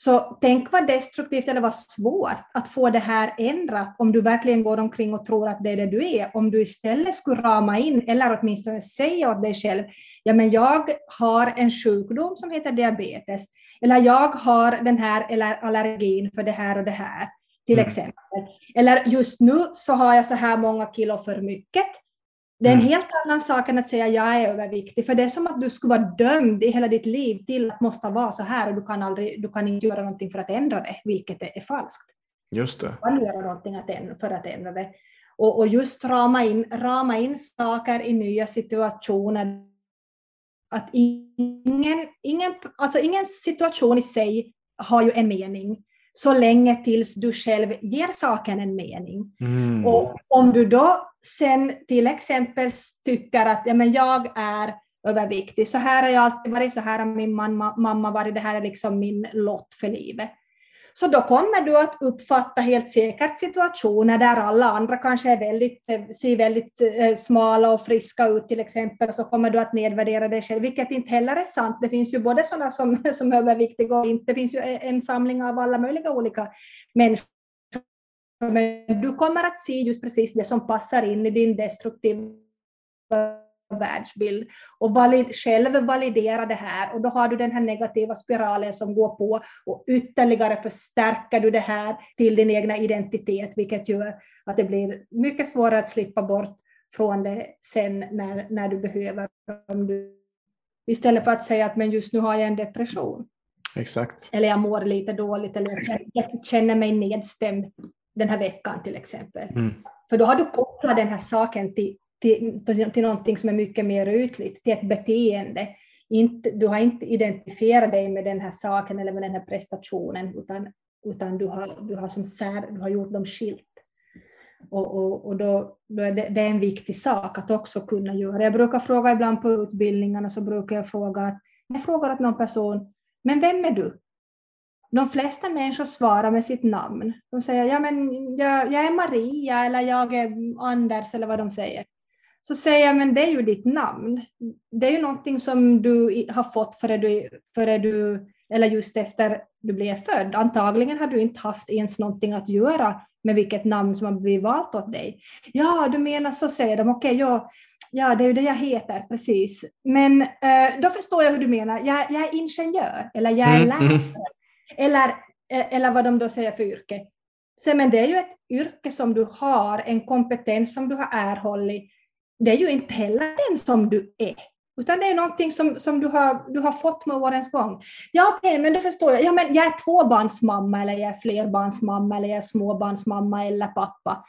Så tänk vad destruktivt eller vad svårt att få det här ändrat om du verkligen går omkring och tror att det är det du är. Om du istället skulle rama in eller åtminstone säga åt dig själv, ja men jag har en sjukdom som heter diabetes, eller jag har den här eller allergin för det här och det här, till mm. exempel. Eller just nu så har jag så här många kilo för mycket, det är en mm. helt annan sak än att säga jag är överviktig, för det är som att du skulle vara dömd i hela ditt liv till att måste vara så här och du kan, aldrig, du kan inte göra någonting för att ändra det, vilket är, falskt. Just det. Du kan göra någonting för att ändra det. Och, och just rama in, rama in saker i nya situationer. Att ingen, ingen, alltså ingen situation i sig har ju en mening så länge tills du själv ger saken en mening. Mm. Och om du då sen till exempel tycker att ja, men jag är överviktig, så här har jag alltid varit, så här har min mamma, mamma varit, det här är liksom min lott för livet. Så då kommer du att uppfatta helt säkert situationer där alla andra kanske är väldigt, eh, ser väldigt eh, smala och friska ut till exempel, så kommer du att nedvärdera dig själv, vilket inte heller är sant. Det finns ju både sådana som, som är överviktiga och inte. Det finns ju en samling av alla möjliga olika människor. Men du kommer att se just precis det som passar in i din destruktiva världsbild och valid, själv validera det här och då har du den här negativa spiralen som går på och ytterligare förstärker du det här till din egna identitet vilket gör att det blir mycket svårare att slippa bort från det sen när, när du behöver. Om du, istället för att säga att men just nu har jag en depression. Exakt. Eller jag mår lite dåligt eller jag känner mig nedstämd den här veckan till exempel. Mm. För då har du kopplat den här saken till till, till någonting som är mycket mer ytligt, till ett beteende. Inte, du har inte identifierat dig med den här saken eller med den här prestationen, utan, utan du, har, du, har som sär, du har gjort dem skilt. Och, och, och då, då är det, det, är en viktig sak att också kunna göra. Jag brukar fråga ibland på utbildningarna, så brukar jag fråga, jag frågar åt någon person, men vem är du? De flesta människor svarar med sitt namn. De säger, ja men jag, jag är Maria eller jag är Anders eller vad de säger. Så säger jag, men det är ju ditt namn. Det är ju någonting som du har fått före du, före du eller just efter du blev född. Antagligen har du inte haft ens någonting att göra med vilket namn som har blivit valt åt dig. Ja, du menar så, säger de. Okej, okay, ja, ja, det är ju det jag heter, precis. Men eh, då förstår jag hur du menar. Jag, jag är ingenjör, eller jag är mm. lärare. Mm. Eller, eh, eller vad de då säger för yrke. Så, men det är ju ett yrke som du har, en kompetens som du har erhållit. Det är ju inte heller den som du är. Utan det är någonting som, som du, har, du har fått med årens gång. Ja, okej, okay, men det förstår jag. Ja, men jag är tvåbarnsmamma, eller jag är flerbarnsmamma, eller jag är småbarnsmamma eller pappa.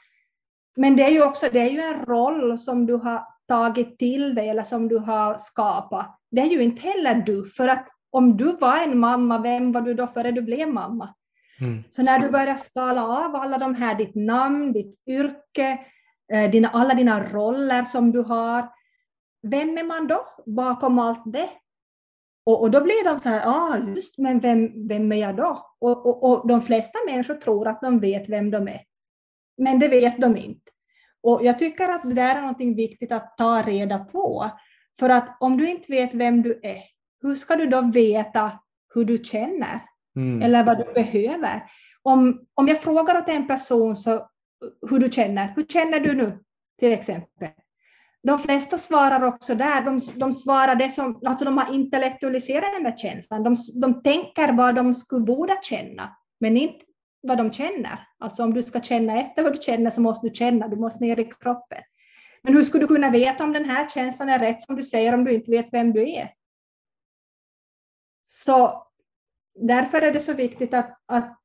Men det är ju också det är ju en roll som du har tagit till dig eller som du har skapat. Det är ju inte heller du, för att om du var en mamma, vem var du då före du blev mamma? Mm. Så när du börjar skala av alla de här, ditt namn, ditt yrke, eh, dina, alla dina roller som du har, vem är man då bakom allt det? Och, och då blir de så här, ah, just men vem, vem är jag då? Och, och, och de flesta människor tror att de vet vem de är. Men det vet de inte. Och jag tycker att det där är något viktigt att ta reda på. För att om du inte vet vem du är, hur ska du då veta hur du känner? Mm. Eller vad du behöver? Om, om jag frågar åt en person så, hur du känner, hur känner du nu till exempel? de flesta svarar också där, de, de svarar det som, alltså de har intellektualiserat den där känslan. De, de tänker vad de skulle borde känna, men inte vad de känner. Alltså om du ska känna efter vad du känner så måste du känna, du måste ner i kroppen. Men hur skulle du kunna veta om den här känslan är rätt som du säger om du inte vet vem du är? Så därför är det så viktigt att, att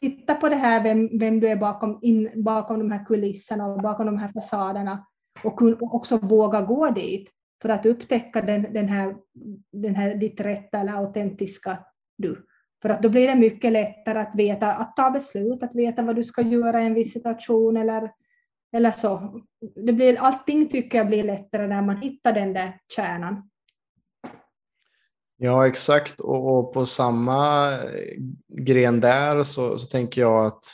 titta på det här, vem, vem du är bakom, in, bakom de här kulisserna och bakom de här fasaderna och också våga gå dit för att upptäcka den, den, här, den här ditt rätta eller autentiska du. För att då blir det mycket lättare att veta, att ta beslut, att veta vad du ska göra i en viss situation eller, eller så. Det blir, allting tycker jag blir lättare när man hittar den där kärnan. Ja, exakt. Och, och på samma eh, gren där så, så tänker jag att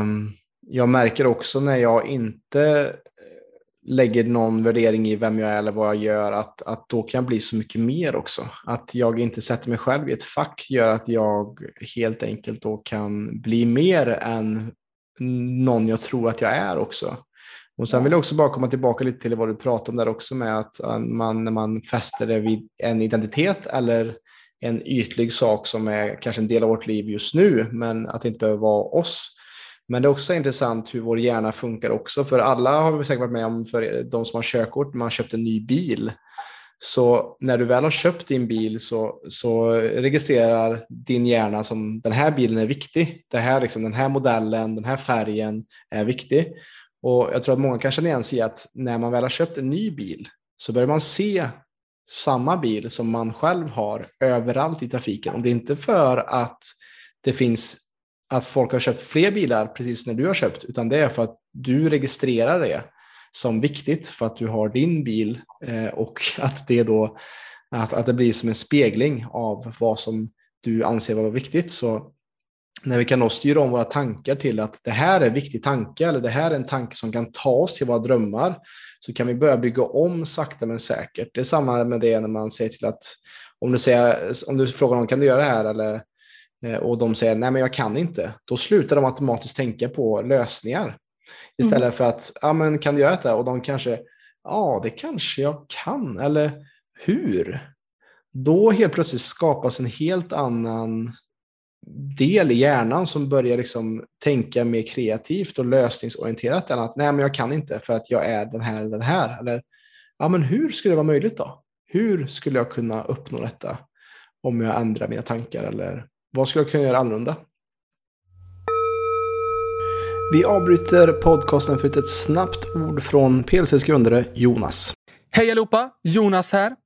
um, jag märker också när jag inte eh, lägger någon värdering i vem jag är eller vad jag gör, att, att då kan jag bli så mycket mer också. Att jag inte sätter mig själv i ett fack gör att jag helt enkelt då kan bli mer än någon jag tror att jag är också. Och sen vill jag också bara komma tillbaka lite till vad du pratade om där också med att eh, man, när man fäster det vid en identitet eller en ytlig sak som är kanske en del av vårt liv just nu, men att det inte behöver vara oss, men det är också intressant hur vår hjärna funkar också, för alla har vi säkert varit med om, för de som har körkort, man har köpt en ny bil. Så när du väl har köpt din bil så, så registrerar din hjärna som den här bilen är viktig. Det här, liksom, den här modellen, den här färgen är viktig. Och jag tror att många kan känna igen sig att när man väl har köpt en ny bil så börjar man se samma bil som man själv har överallt i trafiken. Och det är inte för att det finns att folk har köpt fler bilar precis när du har köpt, utan det är för att du registrerar det som viktigt för att du har din bil eh, och att det då att, att det blir som en spegling av vad som du anser vara viktigt. Så när vi kan då styra om våra tankar till att det här är en viktig tanke eller det här är en tanke som kan ta oss till våra drömmar så kan vi börja bygga om sakta men säkert. Det är samma med det när man säger till att om du, säger, om du frågar någon kan du göra det här eller Eh, och de säger nej men jag kan inte, då slutar de automatiskt tänka på lösningar. Istället mm. för att, ja men kan du göra detta? Och de kanske, ja det kanske jag kan, eller hur? Då helt plötsligt skapas en helt annan del i hjärnan som börjar liksom tänka mer kreativt och lösningsorienterat än att nej men jag kan inte för att jag är den här eller den här. Eller, ja men hur skulle det vara möjligt då? Hur skulle jag kunna uppnå detta om jag ändrar mina tankar eller vad skulle jag kunna göra annorlunda? Vi avbryter podcasten för ett snabbt ord från PLCs grundare Jonas. Hej allihopa! Jonas här.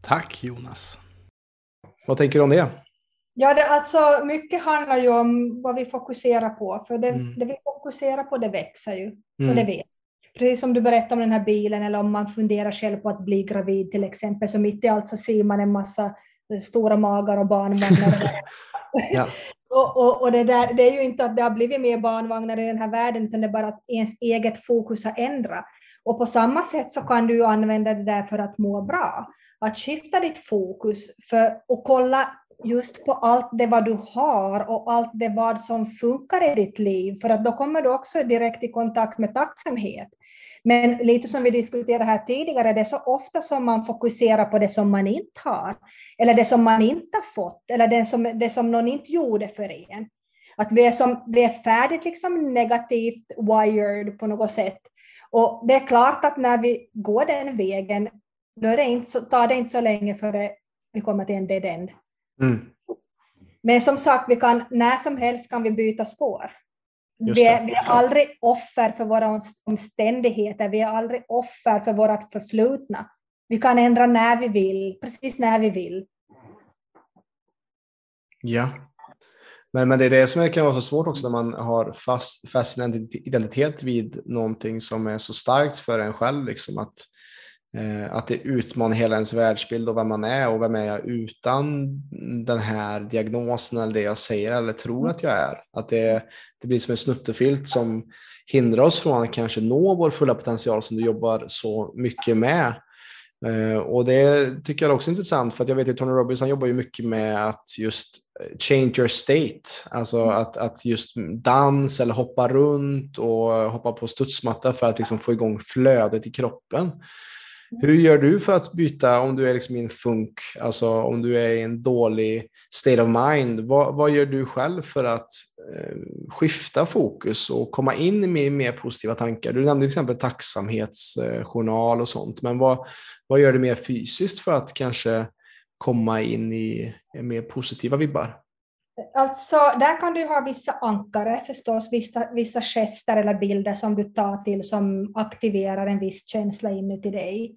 Tack Jonas. Vad tänker du om det? Ja, det, alltså, mycket handlar ju om vad vi fokuserar på. För det, mm. det vi fokuserar på det växer ju. Mm. Och det vet. Precis som du berättade om den här bilen eller om man funderar själv på att bli gravid till exempel. Så mitt i allt så ser man en massa stora magar och barnvagnar. ja. och, och, och det, där, det är ju inte att det har blivit mer barnvagnar i den här världen utan det är bara att ens eget fokus har ändrat. Och på samma sätt så kan du använda det där för att må bra att skifta ditt fokus för och kolla just på allt det vad du har och allt det vad som funkar i ditt liv, för att då kommer du också direkt i kontakt med tacksamhet. Men lite som vi diskuterade här tidigare, det är så ofta som man fokuserar på det som man inte har, eller det som man inte har fått, eller det som, det som någon inte gjorde för en. Att vi är, som, vi är färdigt liksom negativt wired på något sätt. Och det är klart att när vi går den vägen då det inte så, tar det inte så länge före vi kommer till en dead end. Mm. Men som sagt, vi kan, när som helst kan vi byta spår. Vi är, vi är, aldrig offer för våra omständigheter, vi är aldrig offer för vårt förflutna. Vi kan ändra när vi vill, precis när vi vill. Ja. Men, men det är det som kan vara så svårt också när man har fast, fast identitet vid någonting som är så starkt för en själv. Liksom, att att det utmanar hela ens världsbild och vem man är och vem är jag utan den här diagnosen eller det jag säger eller tror att jag är. Att det, det blir som en snuttefilt som hindrar oss från att kanske nå vår fulla potential som du jobbar så mycket med. Eh, och det tycker jag också är intressant för att jag vet att Tony Robbins han jobbar ju mycket med att just change your state, alltså mm. att, att just dans eller hoppa runt och hoppa på studsmatta för att liksom få igång flödet i kroppen. Hur gör du för att byta om du är liksom i en funk, alltså om du är i en dålig state of mind? Vad, vad gör du själv för att eh, skifta fokus och komma in i mer, mer positiva tankar? Du nämnde till exempel tacksamhetsjournal och sånt, men vad, vad gör du mer fysiskt för att kanske komma in i mer positiva vibbar? Alltså, där kan du ha vissa ankare förstås, vissa, vissa gester eller bilder som du tar till som aktiverar en viss känsla inuti dig.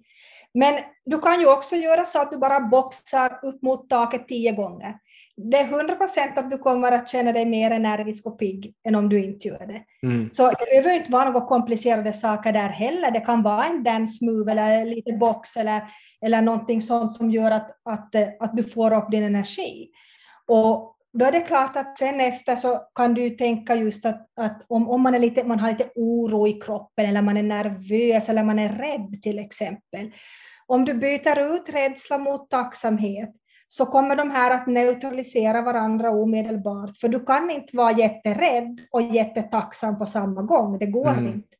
Men du kan ju också göra så att du bara boxar upp mot taket tio gånger. Det är hundra procent att du kommer att känna dig mer energisk och pigg än om du inte gör det. Mm. Så det behöver inte vara några komplicerade saker där heller. Det kan vara en dance move eller lite box eller, eller någonting sånt som gör att, att, att du får upp din energi. Och då är det klart att sen efter så kan du tänka just att, att om, om man, är lite, man har lite oro i kroppen eller man är nervös eller man är rädd till exempel. Om du byter ut rädsla mot tacksamhet så kommer de här att neutralisera varandra omedelbart. För du kan inte vara jätterädd och jättetacksam på samma gång. Det går mm. inte.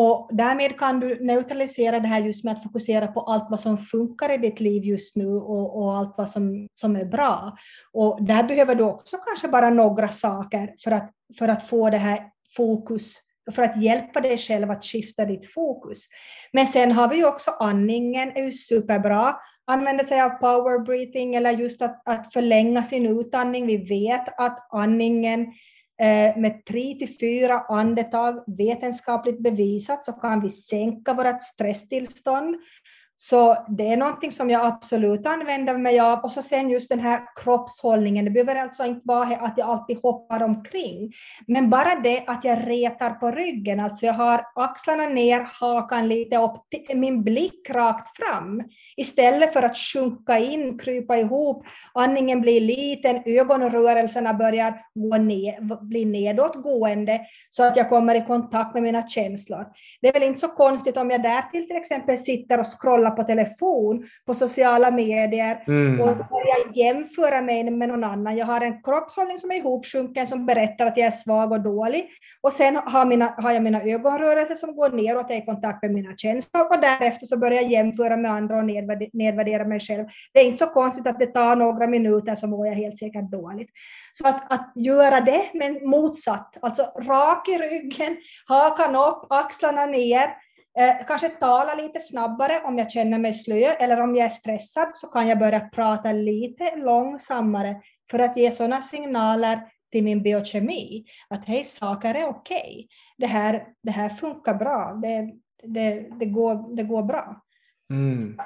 Och därmed kan du neutralisera det här just med att fokusera på allt vad som funkar i ditt liv just nu och, och, allt vad som, som är bra. Och där behöver du också kanske bara några saker för att, för att få det här fokus, för att hjälpa dig själv att skifta ditt fokus. Men sen har vi ju också andningen, är ju superbra. Använda sig av power breathing eller just att, att förlänga sin utandning. Vi vet att andningen Eh, med tre till fyra andetag vetenskapligt bevisat så kan vi sänka vårt stresstillstånd. Så det är någonting som jag absolut använder mig av. Och så sen just den här kroppshållningen. Det behöver alltså inte vara att jag alltid hoppar omkring. Men bara det att jag retar på ryggen, alltså jag har axlarna ner, hakan lite upp, min blick rakt fram. Istället för att sjunka in, krypa ihop, andningen blir liten, ögonrörelserna börjar gå ner, bli nedåtgående så att jag kommer i kontakt med mina känslor. Det är väl inte så konstigt om jag därtill till exempel sitter och scrollar tala på telefon, på sociala medier Mm. och börja jämföra mig med någon annan. Jag har en kroppshållning som är ihopsjunken som berättar att jag är svag och dålig. Och sen har, mina, har jag mina ögonrörelser som går neråt, jag är i kontakt med mina känslor och därefter så börjar jag jämföra med andra och nedvärde- nedvärdera mig själv. Det är inte så konstigt att det tar några minuter så mår jag helt säkert dåligt. Så att, att göra det, men motsatt, alltså rak i ryggen, hakan upp, axlarna ner, eh, kanske tala lite snabbare om jag känner mig slö eller om jag är stressad så kan jag börja prata lite långsammare för att ge sådana signaler till min biokemi att hej, saker är okej. Det, här, det här funkar bra, det, det, det, går, det går bra. Mm.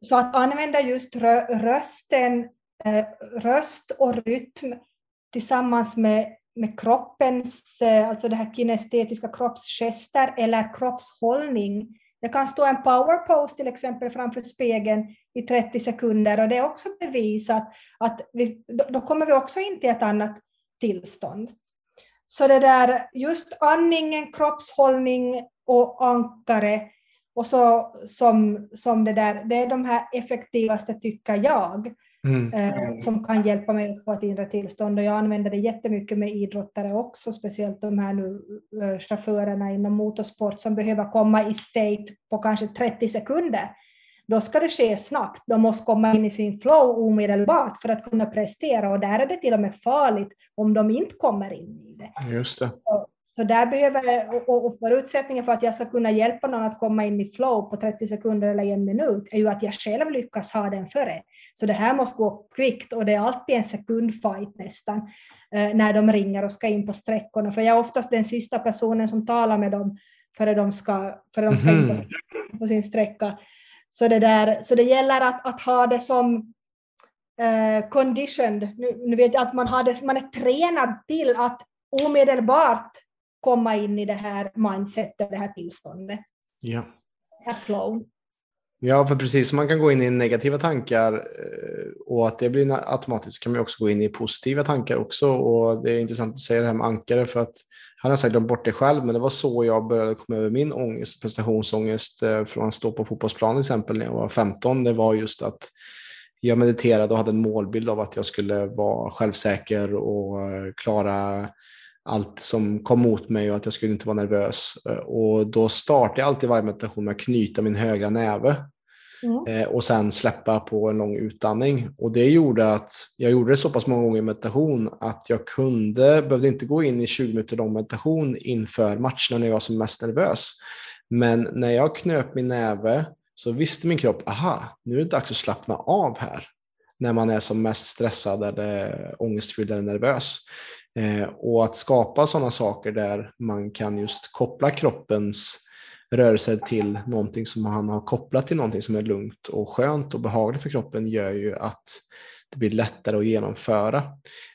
Så att använda just rö rösten, eh, röst och rytm tillsammans med, med kroppens, eh, alltså det här kinestetiska kroppsgester eller kroppshållning. Jag kan stå en power pose till exempel framför spegeln i 30 sekunder och det är också bevisat att vi, då, då kommer vi också in till ett annat tillstånd. Så det där, just andningen, kroppshållning och ankare och så som, som det där, det är de här effektivaste tycker jag, Mm. eh, som kan hjälpa mig att få ett inre tillstånd. Och jag använder det jättemycket med idrottare också, speciellt de här nu eh, chaufförerna inom motorsport som behöver komma i state på kanske 30 sekunder. Då ska det ske snabbt. De måste komma in i sin flow omedelbart för att kunna prestera och där är det till och med farligt om de inte kommer in i det. Just det. Så där behöver, och, och förutsättningen för att jag ska kunna hjälpa någon att komma in i flow på 30 sekunder eller en minut är ju att jag själv lyckas ha den före. Så det här måste gå kvickt och det är alltid en sekundfight nästan eh, när de ringer och ska in på sträckorna. För jag är oftast den sista personen som talar med dem före de ska, före de ska in på, Mhm. på sin sträcka. Så det, där, så det gäller att, att ha det som eh, conditioned. Nu, nu vet jag att man, har det, man är tränad till att omedelbart komma in i det här mindsetet, det här tillståndet, Ja. det här flow. Ja, för precis som man kan gå in i negativa tankar eh, och att det blir automatiskt kan man också gå in i positiva tankar också. Och det är intressant att säga det här med ankare för att han har säkert glömt bort det själv, men det var så jag började komma över min ångest, prestationsångest eh, från att stå på fotbollsplan till exempel när jag var 15. Det var just att jag mediterade och hade en målbild av att jag skulle vara självsäker och eh, klara allt som kom mot mig och att jag skulle inte vara nervös. Eh, Och då startade jag alltid varje meditation med att knyta min högra näve Mm. eh, och sen släppa på en lång utandning. Och det gjorde att jag gjorde det så pass många gånger i meditation att jag kunde, behövde inte gå in i 20 minuter lång meditation inför matcherna när jag var som mest nervös. Men när jag knöp min näve så visste min kropp, aha, nu är det dags att slappna av här. När man är som mest stressad eller ångestfylld eller nervös. Eh, och att skapa sådana saker där man kan just koppla kroppens rörelser till någonting som han har kopplat till någonting som är lugnt och skönt och behagligt för kroppen gör ju att det blir lättare att genomföra.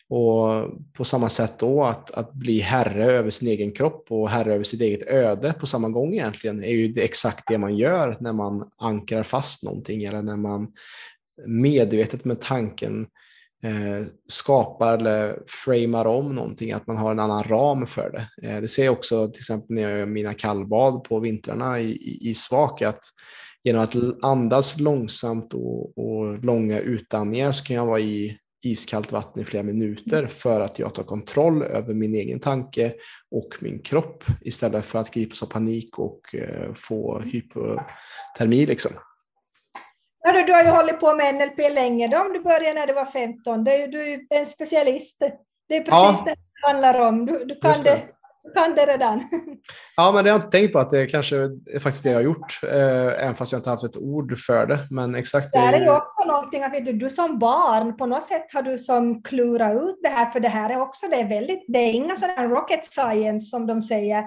Och på samma sätt då att, att bli herre över sin egen kropp och herre över sitt eget öde på samma gång egentligen är ju det exakt det man gör när man ankrar fast någonting eller när man medvetet med tanken eh, skapar eller framar om någonting, att man har en annan ram för det. Eh, det ser jag också till exempel när jag gör mina kallbad på vintrarna i, i, i svak, att genom att andas långsamt och, och långa utandningar så kan jag vara i iskallt vatten i flera minuter för att jag tar kontroll över min egen tanke och min kropp istället för att gripas av panik och eh, få hypotermi. Liksom. Ja, du, har ju hållit på med NLP länge då, om du började när du var 15. Det är, ju- du är en specialist. Det är precis Ja. det det handlar om. Du, du, kan det. det. du kan det redan. Ja, men det har jag inte tänkt på att det kanske är faktiskt det jag har gjort, eh, även fast jag inte haft ett ord för det. Men exakt. Det är ju- också någonting att vet du, du som barn, på något sätt har du som klurat ut det här, för det här är också, det är väldigt, det är inga sådana rocket science som de säger,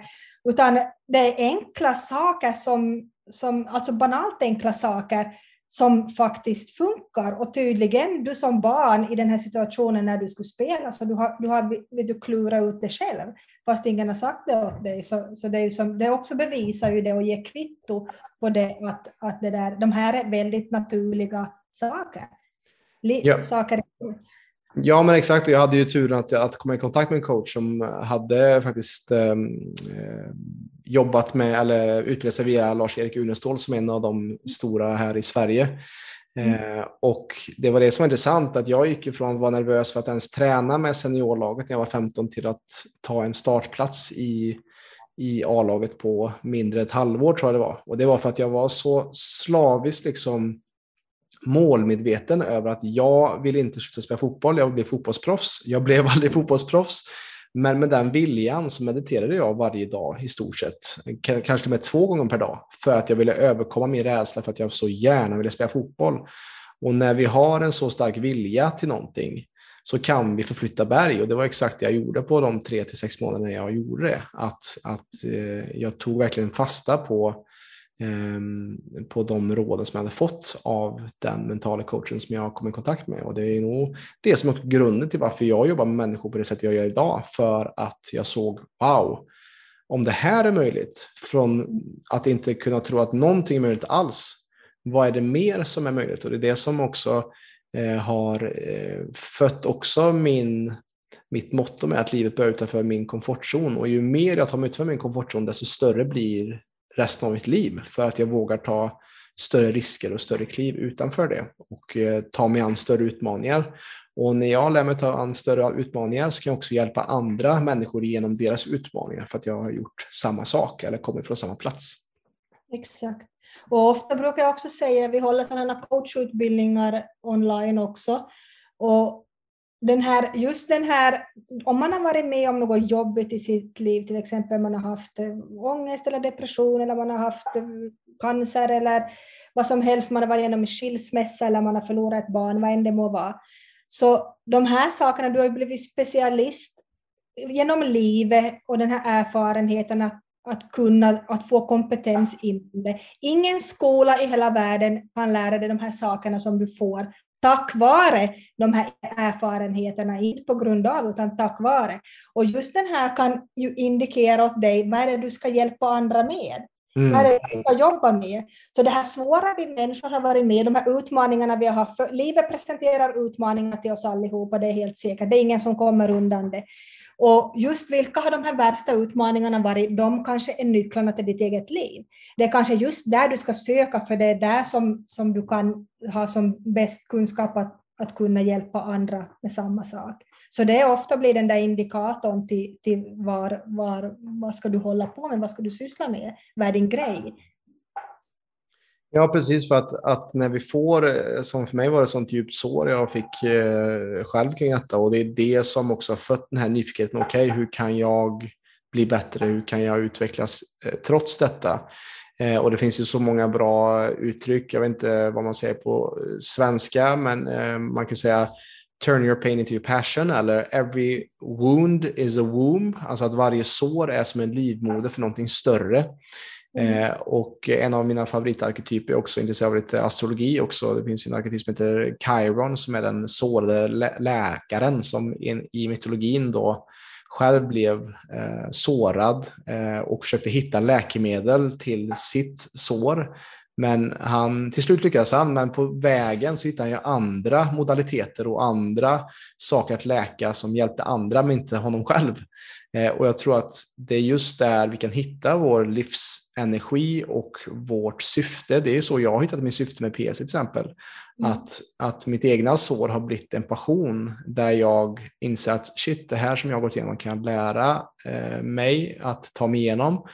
utan det är enkla saker som, som alltså banalt enkla saker som faktiskt funkar. Och tydligen, du som barn i den här situationen när du skulle spela, så du har, du har du, klurat ut det själv, fast ingen har sagt det åt dig. Så, så det, är som, det också bevisar ju det och ger kvitto på det att, att det där, de här är väldigt naturliga saker. Li, Ja. saker. Ja, men exakt. Jag hade ju turen att, att komma i kontakt med en coach som hade faktiskt eh, eh, jobbat med eller utbildat sig via Lars-Erik Unestål som är en av de stora här i Sverige. Mm. Eh, och det var det som var intressant, att jag gick ifrån att vara nervös för att ens träna med seniorlaget när jag var 15 till att ta en startplats i, i A-laget på mindre ett halvår tror jag det var. Och det var för att jag var så slaviskt liksom målmedveten över att jag vill inte sluta spela fotboll, jag vill bli fotbollsproffs. Jag blev aldrig fotbollsproffs, men med den viljan så mediterade jag varje dag i stort sett, kanske med två gånger per dag, för att jag ville överkomma min rädsla för att jag så gärna ville spela fotboll. Och när vi har en så stark vilja till någonting så kan vi förflytta berg och det var exakt det jag gjorde på de tre till sex månaderna jag gjorde det. Att, att eh, jag tog verkligen fasta på Ehm, på de råden som jag hade fått av den mentala coachen som jag kom i kontakt med. Och det är nog det som är grunden till varför jag jobbar med människor på det sätt jag gör idag. För att jag såg, wow, om det här är möjligt, från att inte kunna tro att någonting är möjligt alls, vad är det mer som är möjligt? Och det är det som också eh, har eh, fött också min mitt motto med att livet börjar utanför min komfortzon och ju mer jag tar mig utanför min komfortzon desto större blir resten av mitt liv för att jag vågar ta större risker och större kliv utanför det och eh, ta mig an större utmaningar. Och när jag lär mig ta an större utmaningar så kan jag också hjälpa andra människor genom deras utmaningar för att jag har gjort samma sak eller kommit från samma plats. Exakt. Och ofta brukar jag också säga, vi håller sådana coachutbildningar online också. Och den här, just den här, om man har varit med om något jobbigt i sitt liv, till exempel man har haft eh, ångest eller depression eller man har haft eh, cancer eller vad som helst, man har varit igenom en skilsmässa eller man har förlorat ett barn, vad än det må vara. Så de här sakerna, du har ju blivit specialist genom livet och den här erfarenheten att, att kunna, att få kompetens in det. Ingen skola i hela världen kan lära dig de här sakerna som du får tack vare de här erfarenheterna, inte på grund av, utan tack vare. Och just den här kan ju indikera åt dig vad är det du ska hjälpa andra med. Mm. Vad är det du ska jobba med? Så det här svåra vi människor har varit med, de här utmaningarna vi har haft, livet presenterar utmaningar till oss allihopa, det är helt säkert, det är ingen som kommer undan det. Och just vilka har de här värsta utmaningarna varit, de kanske är nycklarna till ditt eget liv. Det är kanske just där du ska söka, för det är där som, som du kan ha som bäst kunskap att, att kunna hjälpa andra med samma sak. Så det är ofta blir den där indikatorn till, till var, var, vad ska du hålla på med, vad ska du syssla med, vad är din grej? Ja, precis. För att, att, när vi får, eh, som för mig var det sånt djupt sår jag fick eh, själv kring detta och det är det som också har fött den här nyfikenheten. Okej, okay, hur kan jag bli bättre? Hur kan jag utvecklas eh, trots detta? Eh, och det finns ju så många bra uttryck. Jag vet inte vad man säger på eh, svenska, men eh, man kan säga turn your pain into your passion eller every wound is a womb. Alltså att varje sår är som en livmoder för någonting större. Mm. Eh, och en av mina favoritarketyper är också intresserad av lite astrologi också. Det finns en arketyp som heter Chiron som är den sårade lä läkaren som in, i mytologin då själv blev eh, sårad eh, och försökte hitta läkemedel till sitt sår. Men han, till slut lyckades han, men på vägen så hittade han ju andra modaliteter och andra saker att läka som hjälpte andra, men inte honom själv. Eh, och jag tror att det är just där vi kan hitta vår livs livsenergi och vårt syfte. Det är så jag har hittat min syfte med PS till exempel. Mm. Att, att mitt egna sår har blivit en passion där jag inser att shit, det här som jag har gått igenom kan lära eh, mig att ta mig igenom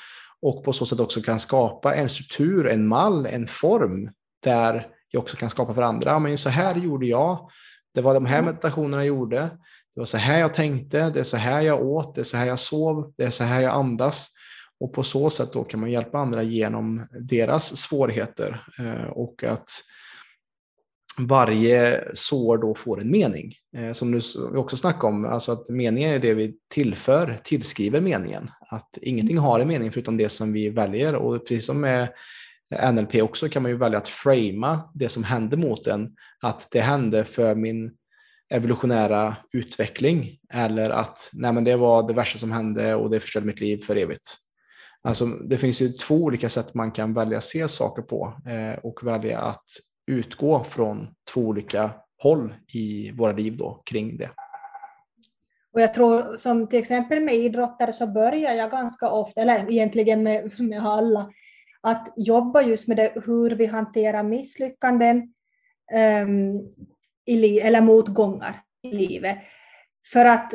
och på så sätt också kan skapa en struktur, en mall, en form där jag också kan skapa för andra. Men så här gjorde jag. Det var de här mm. meditationerna jag gjorde. Det var så här jag tänkte, det är så här jag åt, det är så här jag sov, det är så här jag andas. Och på så sätt då kan man hjälpa andra genom deras svårigheter eh, och att varje sår då får en mening. Eh, som vi också snackade om, alltså att meningen är det vi tillför, tillskriver meningen. Att ingenting har en mening förutom det som vi väljer. Och precis som med NLP också kan man ju välja att framea det som hände mot en. Att det hände för min evolutionära utveckling. Eller att nej men det var det värsta som hände och det förstörde mitt liv för evigt. Alltså, det finns ju två olika sätt man kan välja att se saker på eh, och välja att utgå från två olika håll i våra liv då, kring det. Och jag tror som till exempel med idrottare så börjar jag ganska ofta, eller egentligen med, med alla, att jobba just med det, hur vi hanterar misslyckanden um, i eller motgångar i livet. För att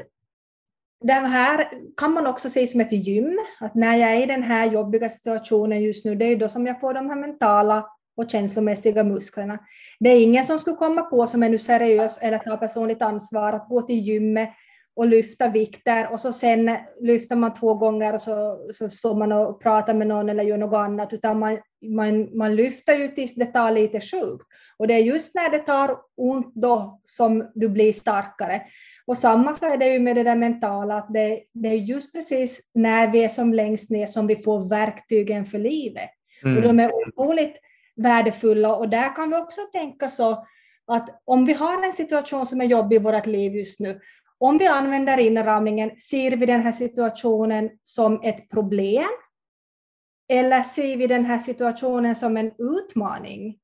det här kan man också se som ett gym, att när jag är i den här jobbiga situationen just nu, det är då som jag får de här mentala och känslomässiga musklerna. Det är ingen som skulle komma på som är nu seriös eller tar personligt ansvar att gå till gymmet och lyfta vikter och så sen lyfter man två gånger och så, så står man och pratar med någon eller gör något annat, utan man, man, man lyfter ju tills det tar lite sjukt. Och det är just när det tar ont då som du blir starkare. Och samma så är det ju med det där mentala, att det, det är just precis när vi är som längst ner som vi får verktygen för livet. Mm. Och de är otroligt värdefulla och där kan vi också tänka så att om vi har en situation som är jobbig i vårt liv just nu, om vi använder inramningen, ser vi den här situationen som ett problem? Eller ser vi den här situationen som en utmaning?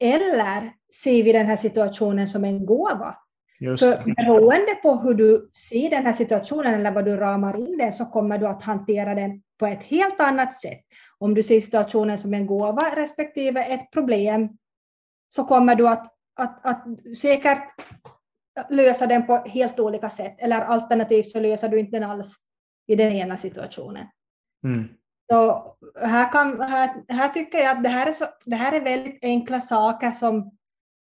Eller ser vi den här situationen som en gåva? Just För beroende på hur du ser den här situationen eller vad du ramar in den så kommer du att hantera den på ett helt annat sätt. Om du ser situationen som en gåva respektive ett problem så kommer du att, att, att säkert lösa den på helt olika sätt. Eller alternativt så löser du inte den alls i den ena situationen. Mm. Så här, kan, här, här tycker jag att det här är, så, det här är väldigt enkla saker som,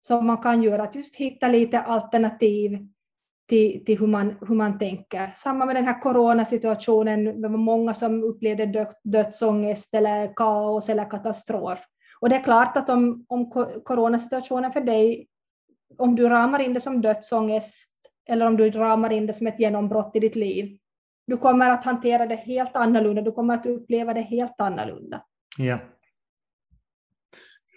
som man kan göra, att just hitta lite alternativ till, till hur, man, hur man tänker. Samma med den här coronasituationen, det var många som upplevde dö, dödsångest eller kaos eller katastrof. Och det är klart att om, om coronasituationen för dig om du ramar in det som dödsångest eller om du ramar in det som ett genombrott i ditt liv, du kommer att hantera det helt annorlunda, du kommer att uppleva det helt annorlunda. Ja.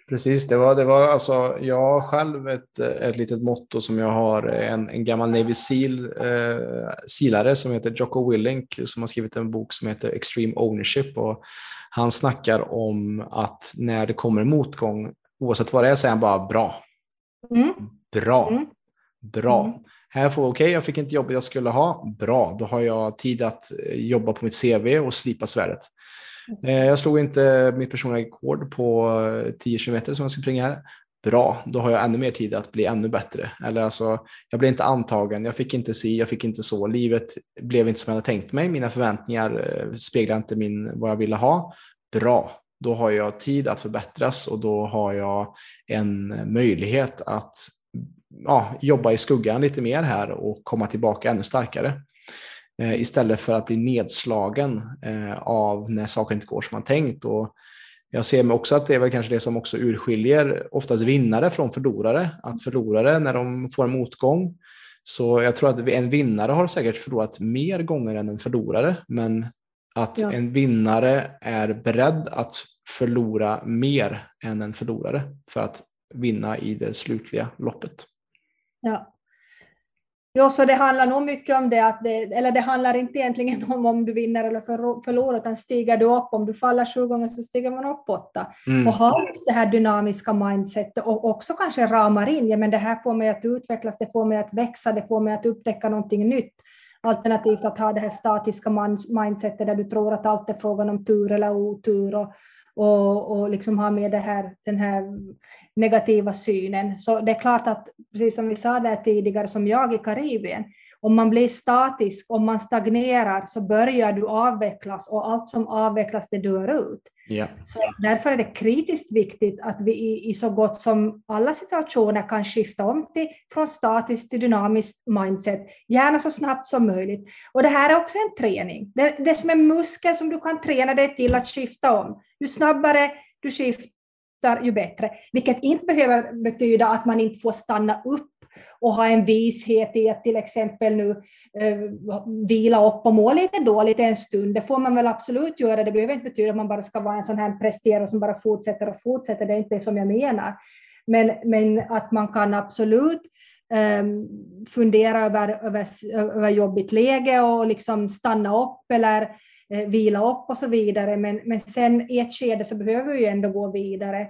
Precis, det var, det var alltså, jag har själv ett, ett litet motto som jag har, en, en gammal Navy Seal, eh, silare som heter Jocko Willink som har skrivit en bok som heter Extreme Ownership och han snackar om att när det kommer motgång, oavsett vad det är, säger han bara bra. Mm. Bra. Mm. Bra. Mm. Här får okej, okay, jag fick inte jobbet jag skulle ha. Bra, då har jag tid att eh, jobba på mitt CV och slipa svärdet. Eh, jag slog inte mitt personliga rekord på eh, 10 km som jag skulle springa här. Bra, då har jag ännu mer tid att bli ännu bättre. Eller alltså, jag blev inte antagen, jag fick inte si, jag fick inte så. Livet blev inte som jag hade tänkt mig. Mina förväntningar eh, speglar inte min, vad jag ville ha. Bra, då har jag tid att förbättras och då har jag en möjlighet att ja, jobba i skuggan lite mer här och komma tillbaka ännu starkare. Eh, istället för att bli nedslagen eh, av när saker inte går som man tänkt. Och jag ser mig också att det är väl kanske det som också urskiljer oftast vinnare från förlorare. Att förlorare när de får en motgång så jag tror att en vinnare har säkert förlorat mer gånger än en förlorare, men att ja. en vinnare är beredd att förlora mer än en förlorare för att vinna i det slutliga loppet. Ja. Jo, så det handlar nog mycket om det, att det, eller det handlar inte egentligen om om du vinner eller förlorar, utan stiger du upp, om du faller sju gånger så stiger man upp åtta. Mm. Och har just det här dynamiska mindsetet och också kanske ramar in, ja men det här får mig att utvecklas, det får mig att växa, det får mig att upptäcka någonting nytt. Alternativt att ha det här statiska mindsetet där du tror att allt är frågan om tur eller otur och, och, och liksom ha med det här, den här negativa synen. Så det är klart att, precis som vi sa där tidigare, som jag i Karibien, om man blir statisk, om man stagnerar, så börjar du avvecklas och allt som avvecklas det dör ut. Yeah. Så därför är det kritiskt viktigt att vi i, i, så gott som alla situationer kan skifta om till, från statiskt till dynamiskt mindset, gärna så snabbt som möjligt. Och det här är också en träning. Det, det är som en muskel som du kan träna dig till att skifta om. Ju snabbare du skiftar, ju bättre. Vilket inte behöver betyda att man inte får stanna upp och ha en vishet i att till exempel nu eh, vila upp och må lite dåligt en stund. Det får man väl absolut göra. Det behöver inte betyda att man bara ska vara en sån här presterare som bara fortsätter och fortsätter. Det är inte det som jag menar. Men, men att man kan absolut eh, fundera över, över, över jobbigt läge och liksom stanna upp eller Eh, vila upp och så vidare. Men, men sen i ett skede så behöver vi ju ändå gå vidare.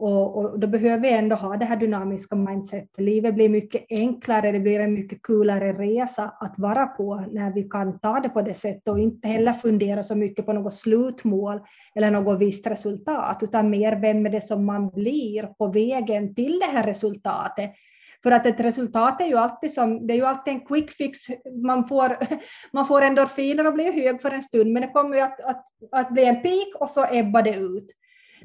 Och, och, då behöver vi ändå ha det här dynamiska mindsetet. Livet blir mycket enklare, det blir en mycket kulare resa att vara på när vi kan ta det på det sättet och inte heller fundera så mycket på något slutmål eller något visst resultat, utan mer vem är det som man blir på vägen till det här resultatet. För att ett resultat är ju alltid, som, det är ju alltid en quick fix. Man får, man får endorfiner och blir hög för en stund, men det kommer ju att, att, att bli en peak och så ebbar det ut.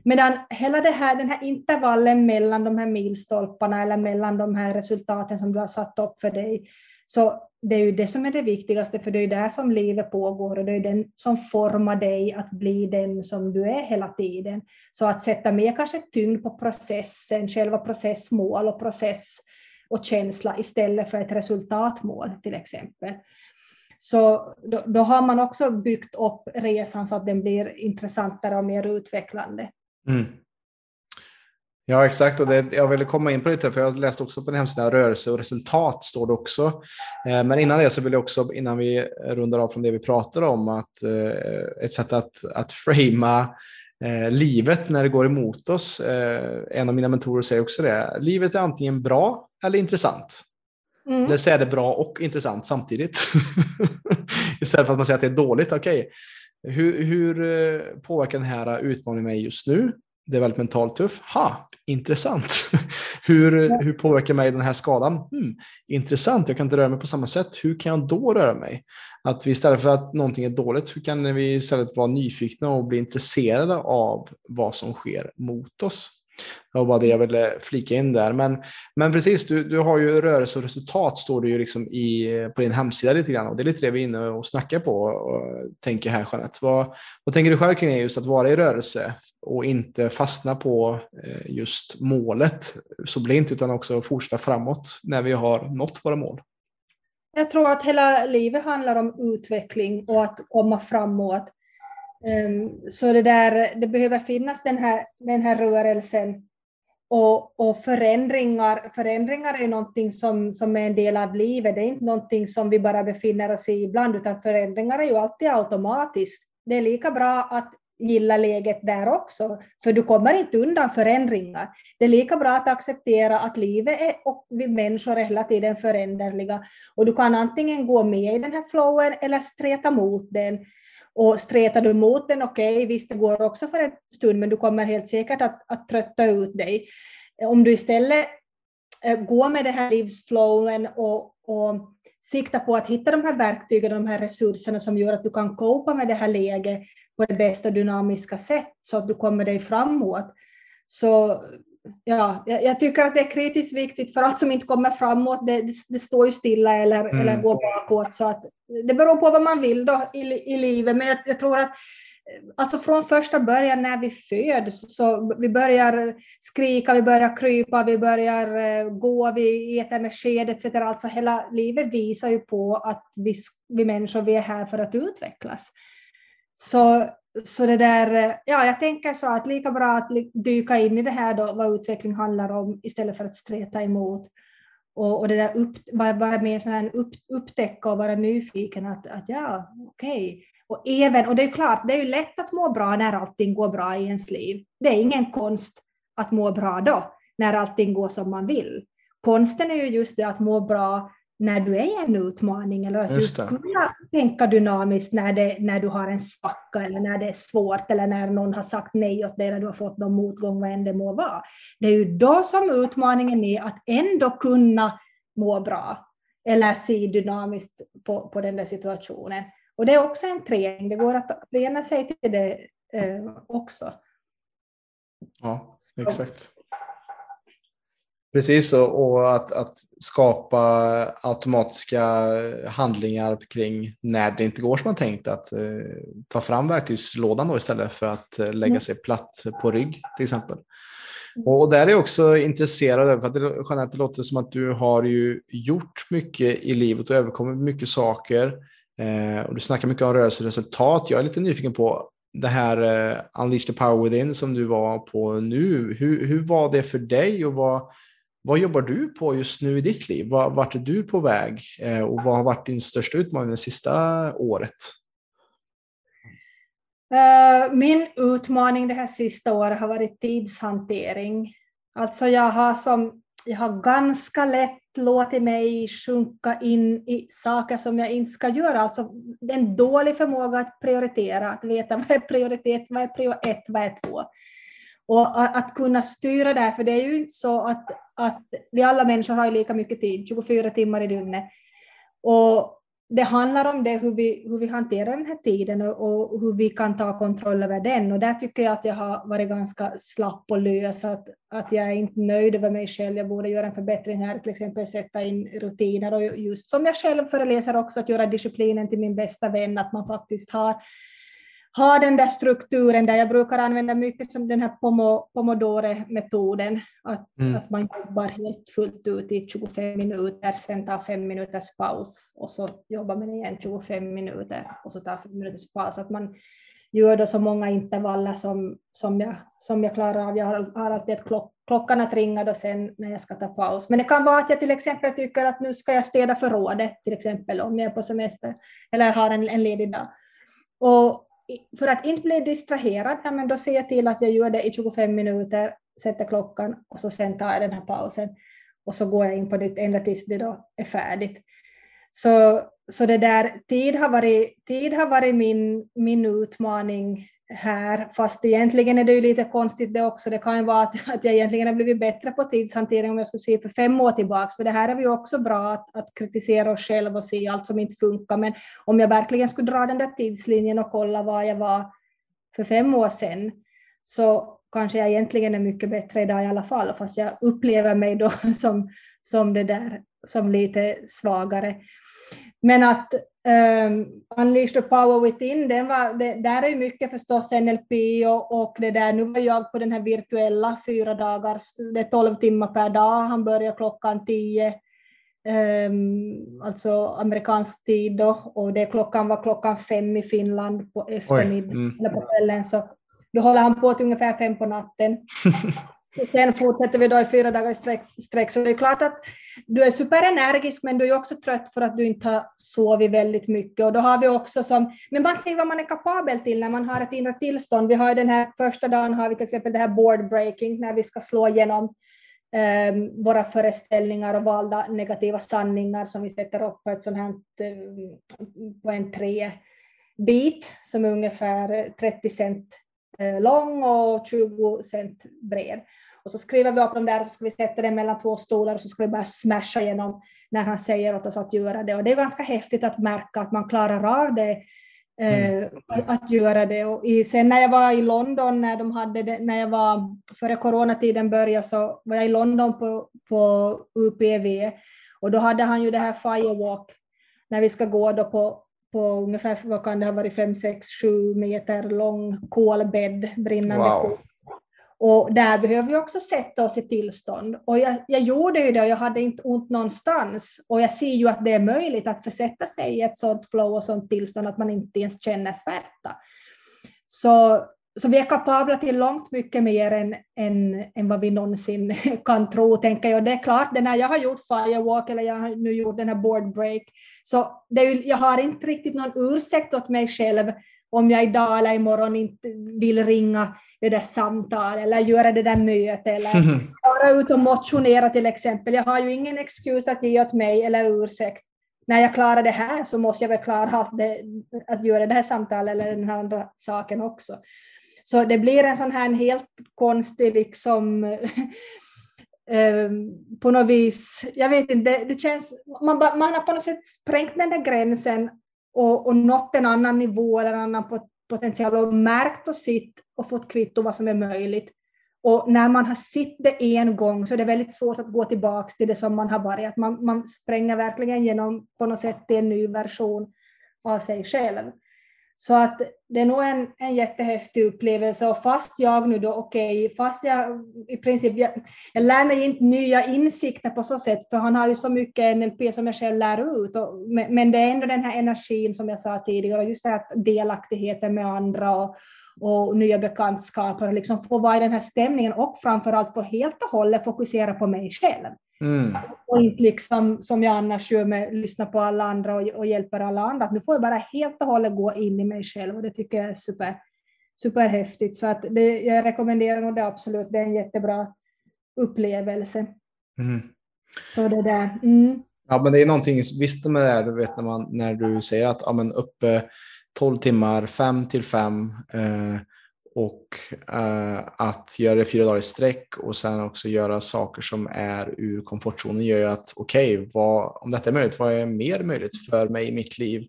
Medan hela det här, den här intervallen mellan de här milstolparna eller mellan de här resultaten som du har satt upp för dig, så det är ju det som är det viktigaste, för det är där som livet pågår och det är den som formar dig att bli den som du är hela tiden. Så att sätta mer kanske tyngd på processen, själva processmål och process och känsla istället för ett resultatmål till exempel. Så då, då, har man också byggt upp resan så att den blir intressantare och mer utvecklande. Mm. Ja, exakt. Och det, jag ville komma in på det, för jag läste också på din hemsida rörelse och resultat står det också. Eh, men innan det så vill jag också, innan vi rundar av från det vi pratar om, att eh, ett sätt att, att framea eh, livet när det går emot oss. Eh, en av mina mentorer säger också det. Livet är antingen bra eller intressant. Mm. Eller är det bra och intressant samtidigt. Istället för att man säger att det är dåligt. Okej, okay. hur, hur påverkar den här utmaningen mig just nu? det är väldigt mentalt tuff. Ha, intressant. hur, hur påverkar mig den här skadan? Hmm, intressant, jag kan inte röra mig på samma sätt. Hur kan jag då röra mig? Att vi istället för att någonting är dåligt, hur kan vi istället vara nyfikna och bli intresserade av vad som sker mot oss? Det var bara det jag ville flika in där. Men, men precis, du, du har ju rörelse och resultat står det ju liksom i, på din hemsida lite grann och det är lite det vi är inne och snackar på och tänker här Jeanette. Vad, vad tänker du själv kring just att vara i rörelse och inte fastna på eh, just målet så blint utan också fortsätta framåt när vi har nått våra mål? Jag tror att hela livet handlar om utveckling och att komma framåt. Ehm, så det, där, det behöver finnas den här, den här rörelsen och, och, förändringar, förändringar är någonting som, som är en del av livet. Det är inte någonting som vi bara befinner oss i ibland, utan förändringar är ju alltid automatiskt. Det är lika bra att gilla läget där också, för du kommer inte undan förändringar. Det är lika bra att acceptera att livet är, och vi människor är hela tiden föränderliga. Och du kan antingen gå med i den här flowen eller streta mot den. Och stretar du mot den, okej, okay, visst det går också för en stund, men du kommer helt säkert att, att trötta ut dig. Om du istället eh, går med den här livsflowen och, och siktar på att hitta de här verktygen och de här resurserna som gör att du kan copa med det här läget på det bästa dynamiska sätt så att du kommer dig framåt. Så ja, jag, tycker att det är kritiskt viktigt för allt som inte kommer framåt, det, det, det står ju stilla eller, mm. eller går bakåt. Så att, det beror på vad man vill då i, i livet, men jag, jag tror att Alltså från första början när vi föds, så vi börjar skrika, vi börjar krypa, vi börjar eh, gå, vi äter med sked etc. Alltså hela livet visar ju på att vi, vi människor vi är här för att utvecklas. Så så det där, eh, ja, jag tänker så att lika bra att dyka in i det här då, vad utveckling handlar om, istället för att streta emot. Och, och det där upp, vara, vara mer sån här upp, upptäcka och vara nyfiken att, att ja, okej. Okay. Och, även, och det är klart, det är ju lätt att må bra när allting går bra i ens liv. Det är ingen konst att må bra då, när allting går som man vill. Konsten är ju just det att må bra när du är en utmaning eller att just, just kunna tänka dynamiskt när, det, när du har en svacka eller när det är svårt eller när någon har sagt nej åt dig eller du har fått någon motgång, vad än det må vara. Det är ju då som utmaningen är att ändå kunna må bra eller se dynamiskt på, på den där situationen. Och det är också en träning, det går att träna sig till det eh, också. Ja, exakt. Precis, och att, att, skapa automatiska handlingar kring när det inte går som man tänkt. Att eh, ta fram verktygslådan då istället för att eh, lägga mm. sig platt på rygg till exempel. Mm. Och där är jag också intresserad för att det, Jeanette, det låter som att du har ju gjort mycket i livet och överkommit mycket saker. Eh, och du snackar mycket om rörelseresultat. Jag är lite nyfiken på det här eh, Unleash the power within som du var på nu. Hur, hur var det för dig och vad, vad jobbar du på just nu i ditt liv? Vart är du på väg eh, och vad har varit din största utmaning det sista året? Eh, min utmaning det här sista året har varit tidshantering. Alltså jag har, som, jag har ganska lätt låtit mig sjunka in i saker som jag inte ska göra. Alltså en dålig förmåga att prioritera, att veta vad är prioritet, vad är prio ett, vad är två. Och att, kunna styra där, för det är ju inte så att, att vi alla människor har lika mycket tid, 24 timmar i dygnet. Och det handlar om det, hur vi, hur vi hanterar den här tiden och, och, hur vi kan ta kontroll över den. Och där tycker jag att jag har varit ganska slapp och lös, att, att jag är inte nöjd över mig själv. Jag borde göra en förbättring här, till exempel sätta in rutiner och just som jag själv föreläser också, att göra disciplinen till min bästa vän, att man faktiskt har ha den där strukturen där jag brukar använda mycket som den här Pomodore-metoden, att, mm. att man jobbar helt fullt ut i 25 minuter, sen tar fem minuters paus och så jobbar man igen 25 minuter och så tar fem minuters paus. Att man gör då så många intervaller som, som, jag, som jag klarar av. Jag har, har alltid klock, klockan att ringa då sen när jag ska ta paus. Men det kan vara att jag till exempel tycker att nu ska jag städa förrådet, till exempel om jag är på semester eller har en, en ledig dag. Och för att inte bli distraherad, ja, men då ser jag till att jag gör det i 25 minuter, sätter klockan och så sen tar jag den här pausen och så går jag in på nytt ända tills det då är färdigt. Så, så det där, tid har varit, tid har varit min, min utmaning här, fast egentligen är det ju lite konstigt det också. Det kan ju vara att, att jag egentligen har blivit bättre på tidshantering om jag skulle se för fem år tillbaka, för det här är ju också bra att, att kritisera oss själva och se allt som inte funkar, men om jag verkligen skulle dra den där tidslinjen och kolla var jag var för fem år sedan, så kanske jag egentligen är mycket bättre idag i alla fall, fast jag upplever mig då som, som det där, som lite svagare. Men att um, Unleash the power within, den var, det, där är mycket förstås NLP och, och det där. Nu var jag på den här virtuella fyra dagars, det är tolv timmar per dag, han börjar klockan tio, um, alltså amerikansk tid då, och det klockan var klockan fem i Finland på eftermiddagen, mm. eller på kvällen, så då håller han på till ungefär fem på natten. Sen fortsätter vi då i fyra dagar i sträck, sträck, så det är klart att du är superenergisk, men du är också trött för att du inte har sovit väldigt mycket. Och då har vi också som, men man ser vad man är kapabel till när man har ett inre tillstånd. Vi har den här första dagen har vi till exempel det här board breaking, när vi ska slå igenom um, våra föreställningar och valda negativa sanningar som vi sätter upp på ett sånt här, ehm, på en träbit som är ungefär 30 cent lång och 20 cent bred. Och så skriver vi upp dem där och så ska vi sätta den mellan två stolar och så ska vi bara smasha igenom när han säger åt oss att göra det. Och det är ganska häftigt att märka att man klarar av det, eh, mm. att göra det. Och i, sen när jag var i London, när, de hade det, när jag var, före coronatiden började, så var jag i London på, på UPV och då hade han ju det här firewalk när vi ska gå då på, på ungefär, vad kan det ha varit, 5, 6, 7 meter lång kolbädd, brinnande wow. kol. Och där behöver vi också sätta oss i tillstånd. Och jag, jag gjorde ju det och jag hade inte ont någonstans. Och jag ser ju att det är möjligt att försätta sig i ett sådant flow och sådant tillstånd att man inte ens känner smärta. Så så vi är kapabla till långt mycket mer än, än, än vad vi någonsin kan tro, tänker jag. Det är klart, det när jag har gjort firewalk eller jag har nu gjort den här board break, så är, jag har inte riktigt någon ursäkt åt mig själv om jag idag eller imorgon inte vill ringa det där samtalet eller göra det där mötet eller vara ute och motionera till exempel. Jag har ju ingen excuse att ge åt mig eller ursäkt. När jag klarar det här så måste jag väl klara att, det, att göra det här samtalet eller den här andra saken också. Så det blir en sån här helt konstig liksom ehm, på något vis, jag vet inte, det känns, man, man har på något sätt sprängt den där gränsen och, och nått en annan nivå eller en annan potential och märkt och sitt och fått kvitto vad som är möjligt. Och när man har sett det en gång så är det väldigt svårt att gå tillbaka till det som man har varit. Man, man spränger verkligen genom på något sätt en ny version av sig själv. Så att det är nog en, en jättehäftig upplevelse. Och fast jag nu då, okej, okay, fast jag i princip, jag, jag lär mig inte nya insikter på så sätt, för han har ju så mycket NLP som jag själv lär ut, och, men, men det är ändå den här energin som jag sa tidigare, just det här delaktigheten med andra och, och nya bekantskaper, och liksom få vara i den här stämningen och framförallt få helt och hållet fokusera på mig själv. Mm. Och inte liksom som jag annars gör med lyssna på alla andra och, och hjälper alla andra. nu får jag bara helt och hållet gå in i mig själv och det tycker jag är super, superhäftigt. Så att det, jag rekommenderar nog det absolut. Det är en jättebra upplevelse. Mm. Så det där. Mm. Ja, men det är någonting, visst med det här, du vet när, man, när du säger att ja, men uppe 12 timmar, 5 till 5 eh, och eh, att göra det fyra dagar i sträck och sen också göra saker som är ur komfortzonen gör ju att okej, okay, om detta är möjligt, vad är mer möjligt för mig i mitt liv?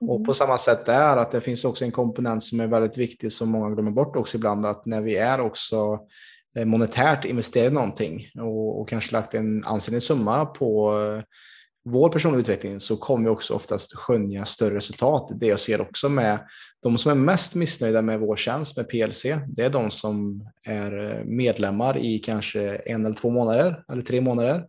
Mm. Och på samma sätt är att det finns också en komponent som är väldigt viktig som många glömmer bort också ibland, att när vi är också eh, monetärt investerat i någonting och, och kanske lagt en ansenlig summa på vår personliga utveckling så kommer vi också oftast skönja större resultat. Det jag ser också med de som är mest missnöjda med vår tjänst med PLC, det är de som är medlemmar i kanske en eller två månader eller tre månader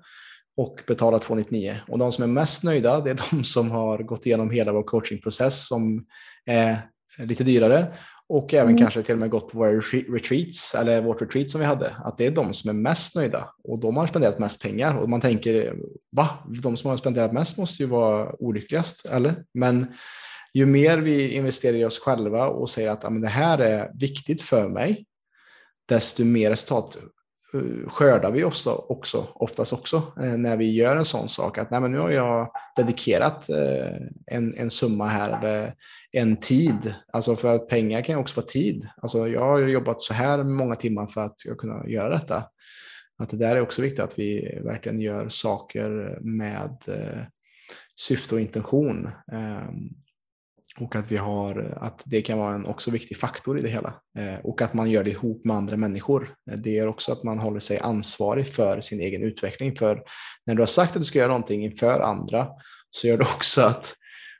och betalar 299. Och de som är mest nöjda, det är de som har gått igenom hela vår coachingprocess som är lite dyrare och även mm. kanske till och med gått på våra retreats eller vårt retreat som vi hade, att det är de som är mest nöjda och de har spenderat mest pengar och man tänker va, de som har spenderat mest måste ju vara olyckligast, eller? Men ju mer vi investerar i oss själva och säger att det här är viktigt för mig, desto mer resultat Eh, skördar vi också, också, oftast också eh, när vi gör en sån sak att nej, men nu har jag dedikerat eh, en, en summa här eller en tid. Alltså för att pengar kan också vara tid. Alltså jag har jobbat så här många timmar för att jag ska kunna göra detta. Att det där är också viktigt att vi verkligen gör saker med syfte och intention. Ehm, och att, vi har, att det kan vara en också viktig faktor i det hela. Eh, och att man gör det ihop med andra människor. Eh, det är också att man håller sig ansvarig för sin egen utveckling. För när du har sagt att du ska göra någonting inför andra så gör det också att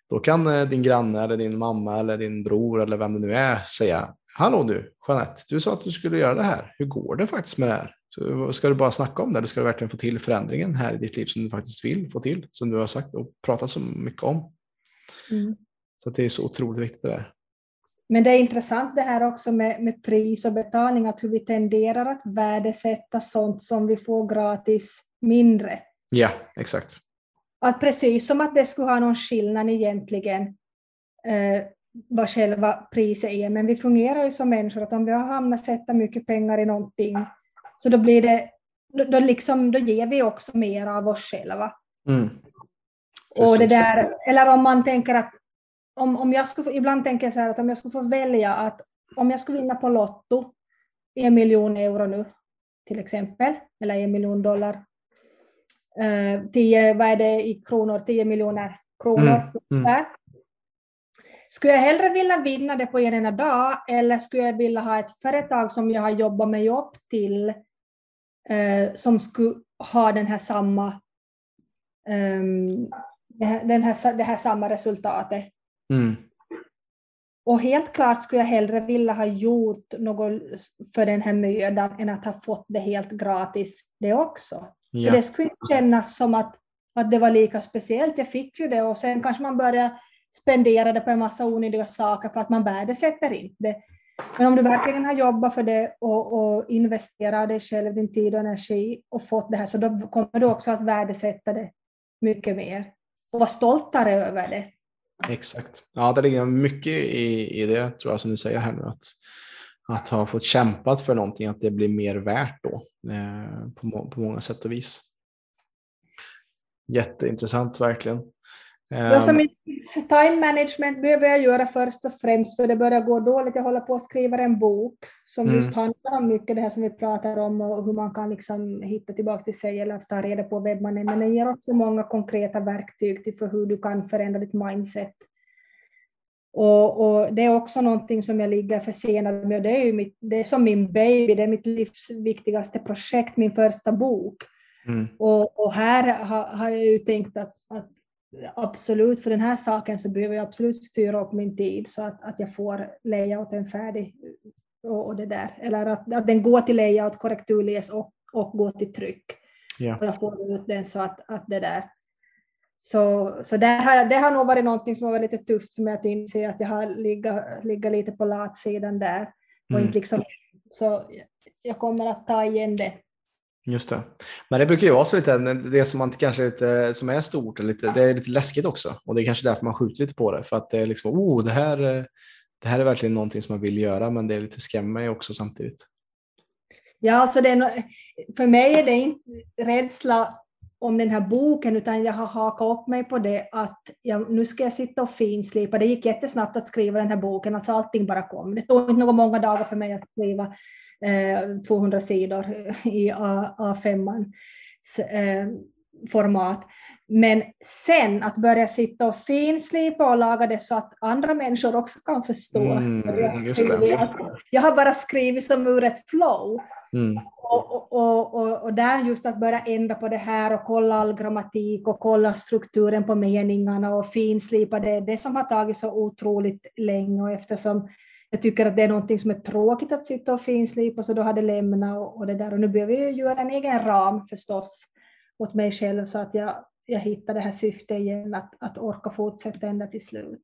då kan eh, din granne eller din mamma eller din bror eller vem det nu är säga Hallå du, Jeanette, du sa att du skulle göra det här. Hur går det faktiskt med det här? Så ska du bara snacka om det eller ska du verkligen få till förändringen här i ditt liv som du faktiskt vill få till, som du har sagt och pratat så mycket om? Mm. Så det är så otroligt viktigt det där. Men det är intressant det här också med, med pris och betalning, att hur vi tenderar att värdesätta sånt som vi får gratis mindre. Ja, exakt. Att precis som att det skulle ha någon skillnad egentligen eh, vad själva priset är, men vi fungerar ju som människor att om vi har hamnat sätta mycket pengar i någonting så då blir det, då, då, liksom, då ger vi också mer av oss själva. Mm. Och det där, eller om man tänker att om, om jag skulle, ibland tänker jag så här att om jag skulle få välja att om jag skulle vinna på Lotto en miljon euro nu till exempel, eller en miljon dollar, eh, tio, vad är det i kronor, tio miljoner kronor. Mm, mm. Skulle jag hellre vilja vinna det på en enda dag eller skulle jag vilja ha ett företag som jag har jobbat mig upp till eh, som skulle ha den här samma, um, det, här, den här, det här samma resultatet? Mm. Och helt klart skulle jag hellre vilja ha gjort något för den här mödan än att ha fått det helt gratis det också. Ja. För det skulle inte kännas som att, att det var lika speciellt. Jag fick ju det och sen kanske man börjar spendera det på en massa onödiga saker för att man värdesätter inte det. Men om du verkligen har jobbat för det och, och investerat dig själv, din tid och energi och fått det här, så då kommer du också att värdesätta det mycket mer och vara stoltare över det. Exakt. Ja, det ligger mycket i, i det tror jag som du säger här nu. Att, att ha fått kämpat för någonting, att det blir mer värt då eh, på, på många sätt och vis. Jätteintressant verkligen. Ehm. time management behöver jag göra först och främst för det börjar gå dåligt. Jag håller på att skriva en bok som mm. just handlar om mycket det här som vi pratar om och hur man kan liksom hitta tillbaka till sig eller ta reda på vem man är. Men den ger också många konkreta verktyg till för hur du kan förändra ditt mindset. Och, och det är också någonting som jag ligger försenad med. Det är, mitt, det är som min baby, det är mitt livs viktigaste projekt, min första bok. Mm. Och, och, här har, har jag ju tänkt att, att absolut, för den här saken så behöver jag absolut styra upp min tid så att, att jag får layouten färdig och, och det där. Eller att, att den går till layout, korrekturläs och, och går till tryck. Ja. Och jag får ut den så att, att det där. Så, så där har det har nog varit någonting som har varit lite tufft för mig att inse att jag har ligga, ligga lite på latsidan där. Och mm. inte liksom, så jag kommer att ta igen det Just det. Men det brukar ju vara så lite, det som man kanske lite, som är stort, lite, det är lite läskigt också. Och det är kanske därför man skjuter lite på det. För att det är liksom, oh, det här, det här är verkligen någonting som man vill göra men det är lite skrämmer också samtidigt. Ja, alltså det är, för mig är det inte rädsla om den här boken, utan jag har hakat upp mig på det att jag, nu ska jag sitta och finslipa. Det gick jättesnabbt att skriva den här boken, alltså allting bara kom. Det tog inte några många dagar för mig att skriva eh, 200 sidor i A5 eh, format. Men sen att börja sitta och finslipa och laga det så att andra människor också kan förstå. Mm, det. Jag har bara skrivit som ur ett flow. Mm. Och, och, och, och där just att börja ändra på det här och kolla all grammatik och kolla strukturen på meningarna och finslipa det, det som har tagit så otroligt länge och eftersom jag tycker att det är någonting som är tråkigt att sitta och finslipa så då har det lämnat och, och det där och nu behöver jag göra en egen ram förstås åt mig själv så att jag, jag hittar det här syftet igen att, att orka fortsätta ända till slut.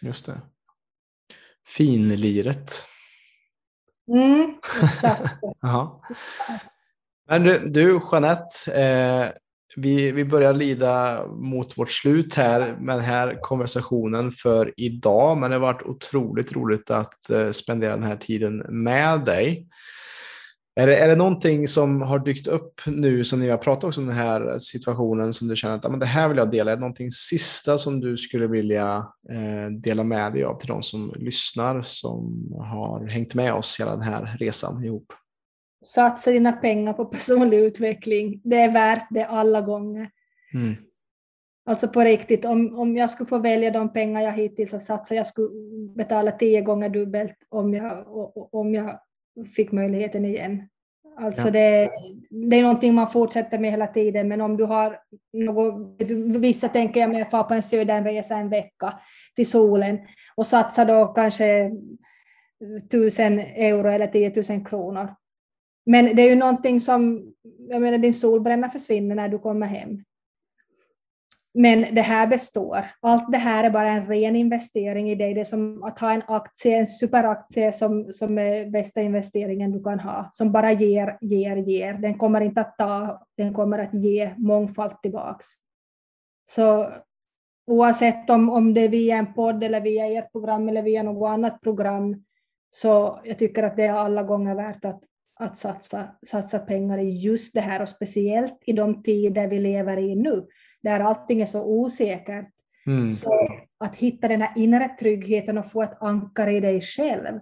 Just det. Finliret. Mm, exakt. Men du, du Jeanette, eh, vi, vi börjar lida mot vårt slut här med den här konversationen för idag, men det har varit otroligt roligt att eh, spendera den här tiden med dig. Är det, är det någonting som har dykt upp nu som ni har pratat om den här situationen som du känner att men det här vill jag dela? Är det någonting sista som du skulle vilja eh, dela med dig av till de som lyssnar som har hängt med oss hela den här resan ihop? Satsa dina pengar på personlig utveckling. Det är värt det alla gånger. Mm. Alltså på riktigt, om, om jag skulle få välja de pengar jag hittills har satsat, jag skulle betala tio gånger dubbelt om jag, om jag fick möjligheten igen. Alltså ja. det, det är någonting man fortsätter med hela tiden, men om du har något, vissa tänker jag med fara på en södernresa en vecka till solen och satsa då kanske tusen euro eller 10 000 kronor. Men det är ju någonting som, jag menar din solbränna försvinner när du kommer hem. Men det här består. Allt det här är bara en ren investering i dig. Det är som att ha en aktie, en superaktie som, som är bästa investeringen du kan ha. Som bara ger, ger, ger. Den kommer inte att ta, den kommer att ge mångfald tillbaks. Så oavsett om, om det är via en podd eller via ert program eller via något annat program, så jag tycker att det är alla gånger värt att, att satsa, satsa pengar i just det här och speciellt i de tider vi lever i nu där allting är så osäkert. Mm. Så att hitta den här inre tryggheten och få ett ankare i dig själv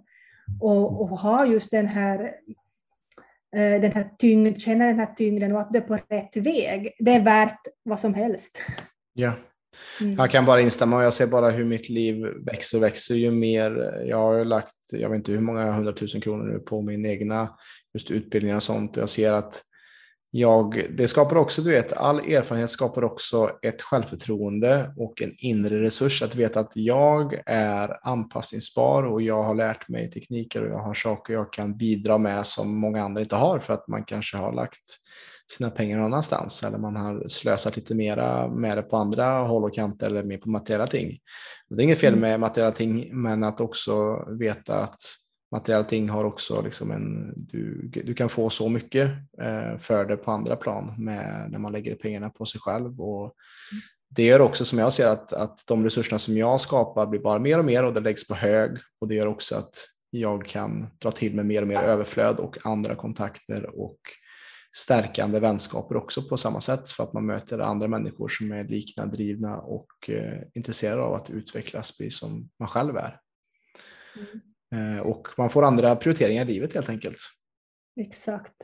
och, och ha just den här, eh, den här tyngd, känna den här tyngden och att du är på rätt väg, det är värt vad som helst. Ja. Mm. Jag kan bara instämma och jag ser bara hur mitt liv växer och växer ju mer. Jag har lagt, jag vet inte hur många hundratusen kronor nu på min egna just utbildning och sånt. Jag ser att jag, det skapar också, du vet, all erfarenhet skapar också ett självförtroende och en inre resurs att veta att jag är anpassningsbar och jag har lärt mig tekniker och jag har saker jag kan bidra med som många andra inte har för att man kanske har lagt sina pengar någon annanstans eller man har slösat lite mera med det på andra håll och kanter eller mer på materiella ting. Det är inget fel mm. med materiella ting, men att också veta att materiella ting har också liksom en, du, du kan få så mycket eh, för det på andra plan med, när man lägger pengarna på sig själv. Och det gör också som jag ser att, att de resurserna som jag skapar blir bara mer och mer och det läggs på hög och det gör också att jag kan dra till med mer och mer överflöd och andra kontakter och stärkande vänskaper också på samma sätt för att man möter andra människor som är likna, drivna och eh, intresserade av att utvecklas precis som man själv är. Mm. Eh, och man får andra prioriteringar i livet helt enkelt. Exakt.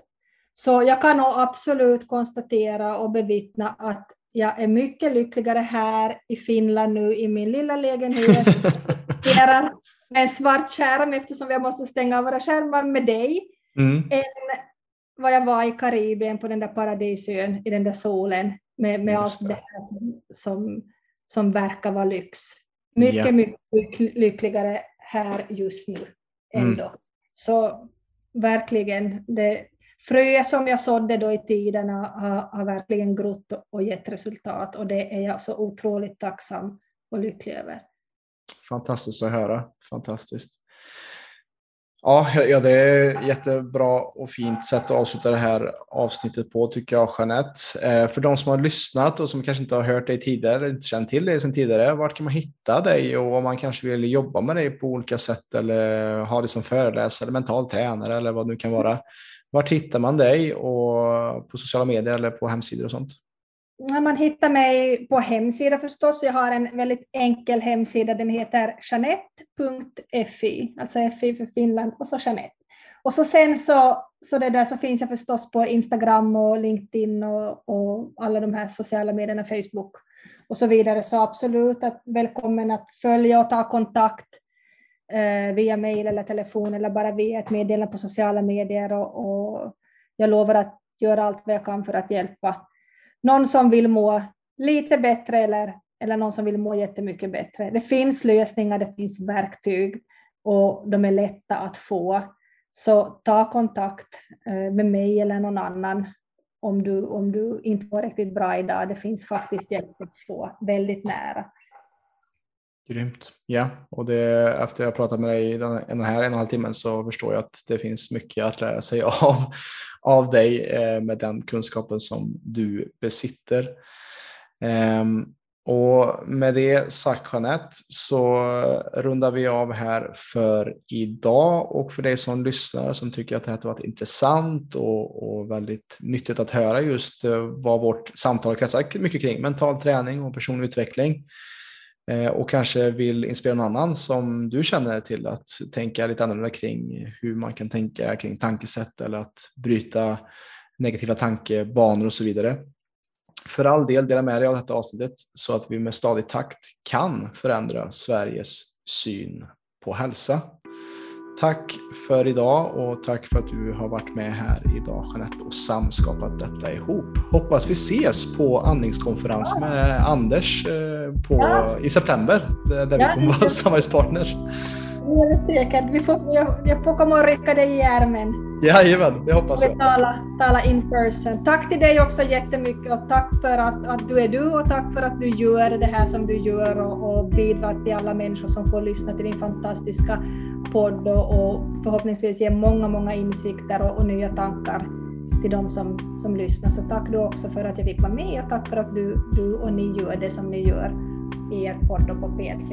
Så jag kan nog absolut konstatera och bevittna att jag är mycket lyckligare här i Finland nu i min lilla lägenhet. med en svart skärm eftersom jag måste stänga våra skärmar med dig. Mm. Än vad jag var i Karibien på den där paradisön i den där solen med, med allt det här som, som verkar vara lyx. Mycket, ja. mycket lyckligare här just nu ändå. Mm. Så verkligen, det fröet som jag sådde då i tiden har, har verkligen grott och gett resultat och det är jag så otroligt tacksam och lycklig över. Fantastiskt att höra. Fantastiskt. Ja, ja, det är jättebra och fint sätt att avsluta det här avsnittet på tycker jag, Jeanette. Eh, för de som har lyssnat och som kanske inte har hört dig tidigare, inte känt till dig sedan tidigare, vart kan man hitta dig och om man kanske vill jobba med dig på olika sätt eller ha dig som föreläsare, mental tränare eller vad det nu kan vara. Vart hittar man dig och på sociala medier eller på hemsidor och sånt? Man hittar mig på hemsida förstås. Jag har en väldigt enkel hemsida. Den heter janette.fi, alltså FI för Finland och så Jeanette. Och så sen så, så, det där, så finns jag förstås på Instagram och LinkedIn och, och alla de här sociala medierna, Facebook och så vidare. Så absolut att välkommen att följa och ta kontakt eh, via mail eller telefon eller bara via ett meddelande på sociala medier. Och, och jag lovar att göra allt vad jag kan för att hjälpa någon som vill må lite bättre eller, eller någon som vill må jättemycket bättre. Det finns lösningar, det finns verktyg och de är lätta att få. Så ta kontakt eh, med mig eller någon annan om du, om du inte mår riktigt bra idag. Det finns faktiskt hjälp att få väldigt nära. Grymt. Ja, och det, efter jag pratat med dig den, den här en och en halv timmen så förstår jag att det finns mycket att lära sig av, av dig eh, med den kunskapen som du besitter. Eh, och med det sagt Jeanette så rundar vi av här för idag och för dig som lyssnar som tycker att det här har varit intressant och, och väldigt nyttigt att höra just eh, vad vårt samtal kretsar mycket kring mental träning och personlig utveckling Eh, och kanske vill inspirera någon annan som du känner till att tänka lite annorlunda kring hur man kan tänka kring tankesätt eller att bryta negativa tankebanor och så vidare. För all del, dela med dig av detta avsnittet så att vi med stadig takt kan förändra Sveriges syn på hälsa. Tack för idag och tack för att du har varit med här idag Jeanette och samskapat detta ihop. Hoppas vi ses på andningskonferens med Anders eh, på, ja. i september där vi kommer vara samarbetspartners. Det är säkert. Vi får, jag, jag får komma och rycka dig i ärmen. Jajamän, det hoppas jag. Tala, tala in person. Tack till dig också jättemycket och tack för att, att du är du och tack för att du gör det här som du gör och, och bidrar till alla människor som får lyssna till din fantastiska podd och, förhoppningsvis ge många, många insikter och, och, nya tankar till de som, som lyssnar. Så tack du också för att jag fick vara med och tack för att du, du och ni gör det som ni gör i er podd och på PLC.